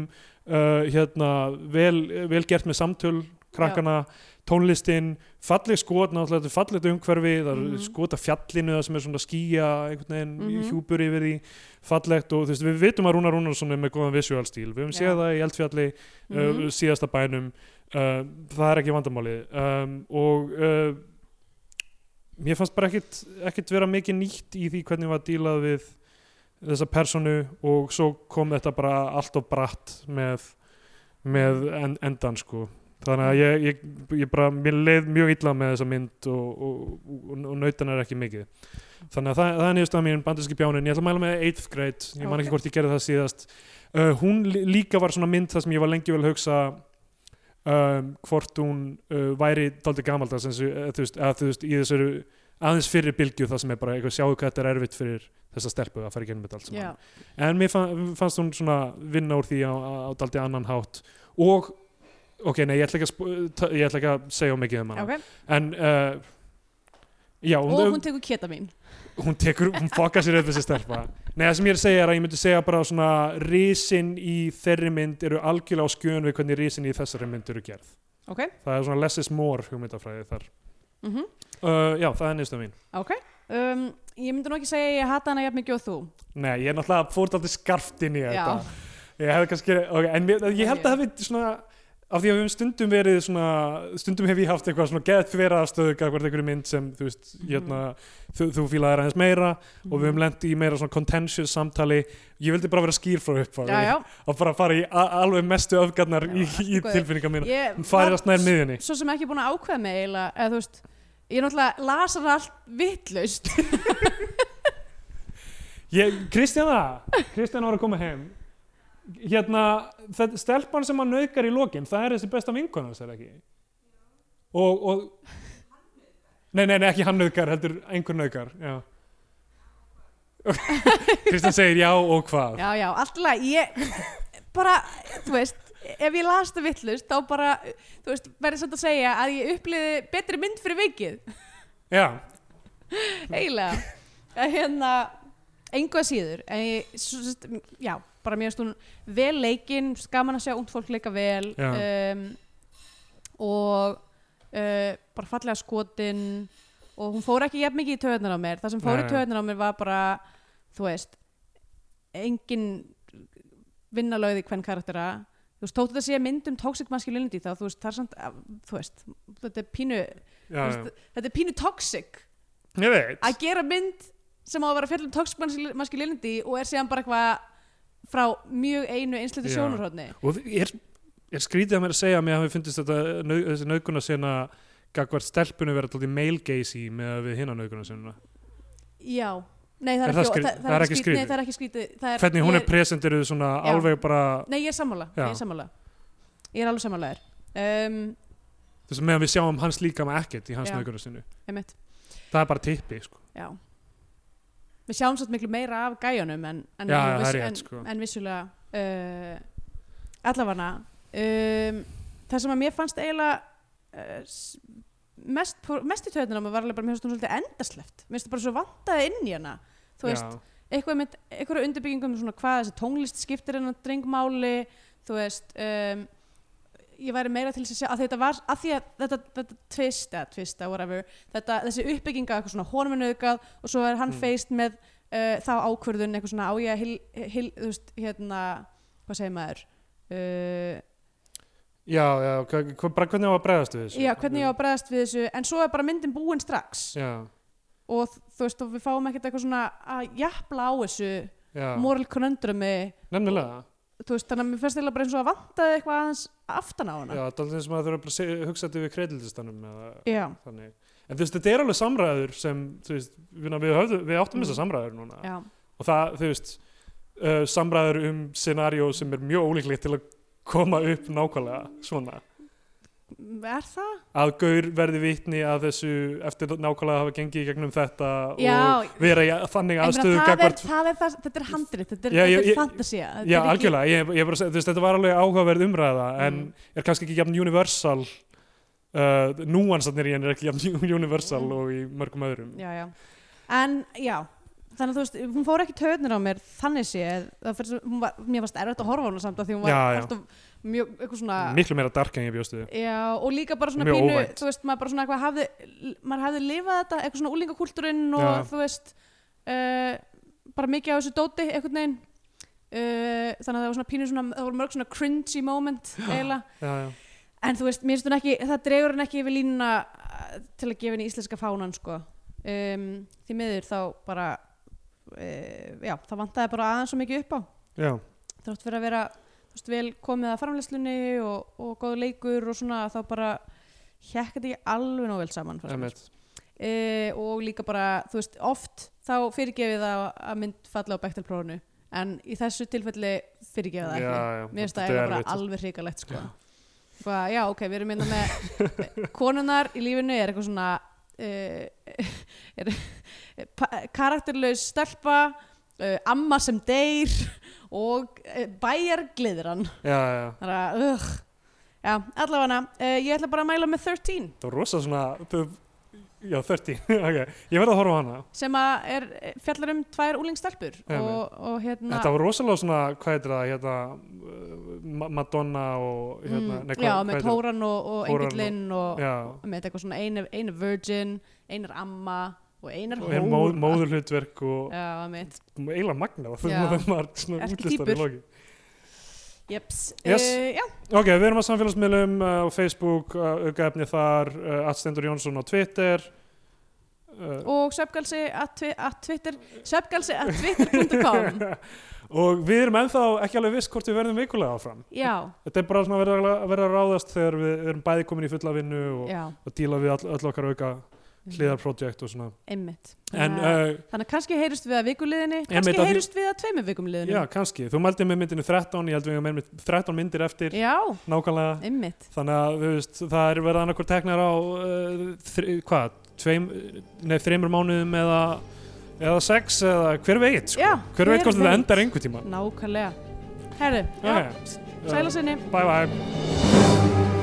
uh, hérna, vel, vel gert með samtöl krakkana, tónlistin falleg skot, náttúrulega fallegt umhverfi það er Mhm. skot af fjallinu sem er svona skýja einhvern veginn Mhm. hjúpur yfir því fallegt og þú veist, við vitum að Rúnar Rúnarsson er með góðan visual stíl, við höfum Já. séð það í Eldfjalli uh, Mhm. síðasta bænum uh, það er ekki vandamálið um, og uh, mér fannst bara ekkit, ekkit vera mikið nýtt í því hvernig var dílað við þessa personu og svo kom þetta bara allt og bratt með, með en, endan sko. Þannig að ég, ég, ég bara, mér leið mjög illa með þessa mynd og, og, og, og nautan er ekki mikið. Þannig að það, það er niðurstaða mín banderski bjánin, ég ætla að mæla með 8th grade. Ég man ekki hvort ég gerði það síðast. Uh, hún lí- líka var svona mynd það sem ég var lengi vel að hugsa um, hvort hún uh, væri dálítið gamaldags eða, þú veist, eða, þú veist, í þessari aðeins fyrir bylgju það sem er bara eitthvað sjáu hvað þetta er erfitt fyrir þessa stelpu að fara í gennum þetta allt saman. En mér fann, fannst hún svona vinna úr því á, á, dálítið annan hátt. Og ok, nei, ég ætla ekki að, að segja mikið um hana. Ok. En uh, já, hún, og hún tekur keta mín hún tekur, hún fokkar sér upp þessi stelpa Nei, það sem ég er að segja er að ég myndi segja bara svona risin í þeirri mynd eru algjörlega á skjön við hvernig risin í þessari mynd eru gerð. ok, Það er svona less is more hugmyndafræði þar. mm Uh, já, það er nýstum mín. ok um, ég myndi nú ekki segja að ég hata hana jafn mikið og þú Nei, ég er náttúrulega fórt alltaf skarft inn í Já. þetta. Ég hefði kannski, ok, en ég held að það hefði svona, af því að við höfum stundum verið svona, stundum hef ég haft eitthvað svona geðt fyrir afstöðu gafkvært einhverju mynd sem, þú veist, hérna, þú, þú fílaðir aðeins meira og við höfum lent í meira svona contentious samtali. Ég vildi bara vera skýr frá upp já, já, og bara fara í alveg mestu öfgarnar í, Já, í tilfinningar mína ég hún farið að snær miðjunni. svo sem ekki búin að ákveða mig eða þú veist ég náttúrulega las hana allt vittlaust *laughs* Kristjana, Kristjana var að koma heim hérna þetta, stelpan sem hann naukar í lokin það er þessi besta vinkona þess er ekki? Og, og nei, nei, nei, ekki hann naukar heldur einhver naukar já. *laughs* Kristján segir já og hvað? Já, já, alltaf ég bara, þú veist ef ég las það vittlust þá bara, þú veist, verður samt að segja að ég uppliði betri mynd fyrir vikið. Já, eiginlega. Að hérna, engu að síður en ég, já, bara finnst hún vel leikinn, gaman að sjá ungt fólk leika vel um, og uh, bara fallega skotin og hún fór ekki jafn mikið í töðunar á mér. Það sem fór Nei. í töðunar á mér var bara þú veist engin vinnalögði hvern karaktera þú veist, tóttu þetta sé mynd um toxic masculinity þá, þú veist, það er samt, þú veist þetta er pínu, já, veist, þetta er pínu toxic að gera mynd sem á að vera fjallum toxic mas- masculinity og er síðan bara eitthvað frá mjög einu einsluti Já. sjónurhóðni og er, er skrítið að mér að segja að mér hafi fundist þetta nau, þessi nauguna sena gagvart stelpunni vera alltaf male gaze í með við hinna nauguna sena já, nei það Er er, ekki, það, er ekki skrítið nei það er ekki skrítið. Er, hvernig hún ég, er presenteruð svona Já. alveg bara nei ég er sammála, ég er sammála. Ég er alveg sammálaður um, þess að meðan við sjáum hans líka með ekkert í hans Já. nauguna sinu einmitt, það er bara tippi sko. já við sjáum satt miklu meira af gæjunum en, en, Já, en, það er rétt, en, sko. en vissulega uh, allavega um, það sem að mér fannst eiginlega uh, mest, mest í töðunum var alveg bara mér finnst hún svolítið endasleft mér finnst það bara svo vantaði inn í hana þú veist, Já. eitthvað með eitthvað undirbyggingum um svona hvað þessi tónlist skiptir hennar drengmáli þú veist um, ég væri meira til þess að sjá að þetta var að því að þetta, þetta twist eða twist eða whatever þetta, þessi uppbygginga eitthvað svona honum nauðgað og svo er hann Mm. feist með uh, þá ákvörðun eitthvað svona á ég hil, hil, þú veist hérna hvað segir maður uh, já, já, bara hvernig á að bregðast við þessu? Já hvernig ég á að bregðast við þessu en svo er bara myndin búin strax. Já, og þú veist og við fáum ekkert eitthvað svona að jafla á þessu já, moral conundrumi. Nefnilega veist, þannig að mér finnst eiginlega bara eins og að vantaði eitthvað aðeins aftan á hana. Já, það er eins og maður þurfa að hugsa þetta við þannig. En þú veist, þetta er alveg samræður sem þú veist, við, við, höfðu, við áttum þessar samræður núna. Já. og það, þú veist uh, samræður um scenario sem er mjög ólíklegt til að koma upp nákvæmlega svona er það? að Gaur verði vitni að þessu eftir nákvæmlega að hafa gengið í gegnum þetta Já, og vera í þannig aðstöðu það, er, það er það, þetta er handrið þetta er, er þetta Já, algjörlega, ég, ég bara, veist, þetta var alveg áhugaverð umræða en Mm. er kannski ekki jafn universal uh, núansarnir í henni er ekki jafn *laughs* universal Mm. og í mörgum öðrum já, já. en já þannig að þú veist, hún fór ekki töðnir á mér þannig það fyrir hún var, mér varst erfitt að horfa á hana samt að því hún var Já, já. alltaf mjög, eitthvað svona miklu meira dark en ég bjóstu já, og líka bara svona Mjög pínu óvænt. þú veist, maður bara svona eitthvað hafði maður hafði lifað þetta, eitthvað svona úlingakúltúrinn og Já. þú veist uh, bara mikið á þessu dóti, einhvern veginn uh, þannig að það var svona pínu svona, það voru mörg svona cringy moment eiginlega. En þú veist, mér finnst hún ekki, það dregur hann ekki yfir línuna uh, til að gefa henni íslenska fánan sko. um, því miður þá bara já, það vantaði bara aðeins svo mikið upp á já. þrátt fyrir að vera veist, vel komið að framleyslunni og, og góð leikur og svona þá bara hjekka þetta ekki alveg nóg vel saman. Einmitt. uh, og líka bara, þú veist, oft þá fyrirgefið það að mynd falla á bektelprófunu en í þessu tilfelli fyrirgefið það já, ekki já. mér finnst það eiginlega bara erfitt. alveg hrikalegt sko. Bara, já ok, við erum minna með *laughs* konunar í lífinu er eitthvað svona uh, *laughs* er, karakterlaus stelpa uh, amma sem deyr *laughs* og uh, bæjargliðran já, já. þannig að uh, já, allavega uh, ég ætla bara að mæla með 13 það var rosa svona já, 30, *laughs* ok, ég verð að horfa á hana. Sem að er fjallar um tvær úlingstelpur og, og hérna þetta var rosalega svona, hvað heitir það hérna, uh, Ma- Madonna og hérna, mm, hvað, já, með Tóran og, og Tóran og- og, með eitthvað svona einu, einu virgin einar amma og einar og er móð, móðurhlutverk og eiginlega magna Já. þegar maður var svona útlistar í loki jeps Yes. uh, ok, við erum á samfélagsmiðlum uh, á Facebook, uh, aukaefni þar Atstendur Jónsson á Twitter. Og söpgalsi twi að twitter söpgalsi að twitter.com *laughs* og við erum ennþá ekki alveg viss hvort við verðum vikulega áfram. Já, þetta er bara svona að vera, að vera að ráðast þegar við erum bæði komin í fulla vinnu og, og díla við all, öll okkar auka hliðarprojekt og svona. Einmitt. En uh, þannig að kannski heyrust við að vikuliðinni kannski heyrust við að tveimur vikum liðinni já, kannski, þú mældi með myndinu 13 ég held við með 13 myndir eftir. Já, nákvæmlega. Einmitt. Þannig að veist, það er verið annarkur teknar á uh, þri, hvað, tveim nei, þreymur mánuðum eða eða sex eða hver veit sko. Já, hver veit hvort þetta endar einhver tíma nákvæmlega. Herru, já, okay. sæla sinni. Bye bye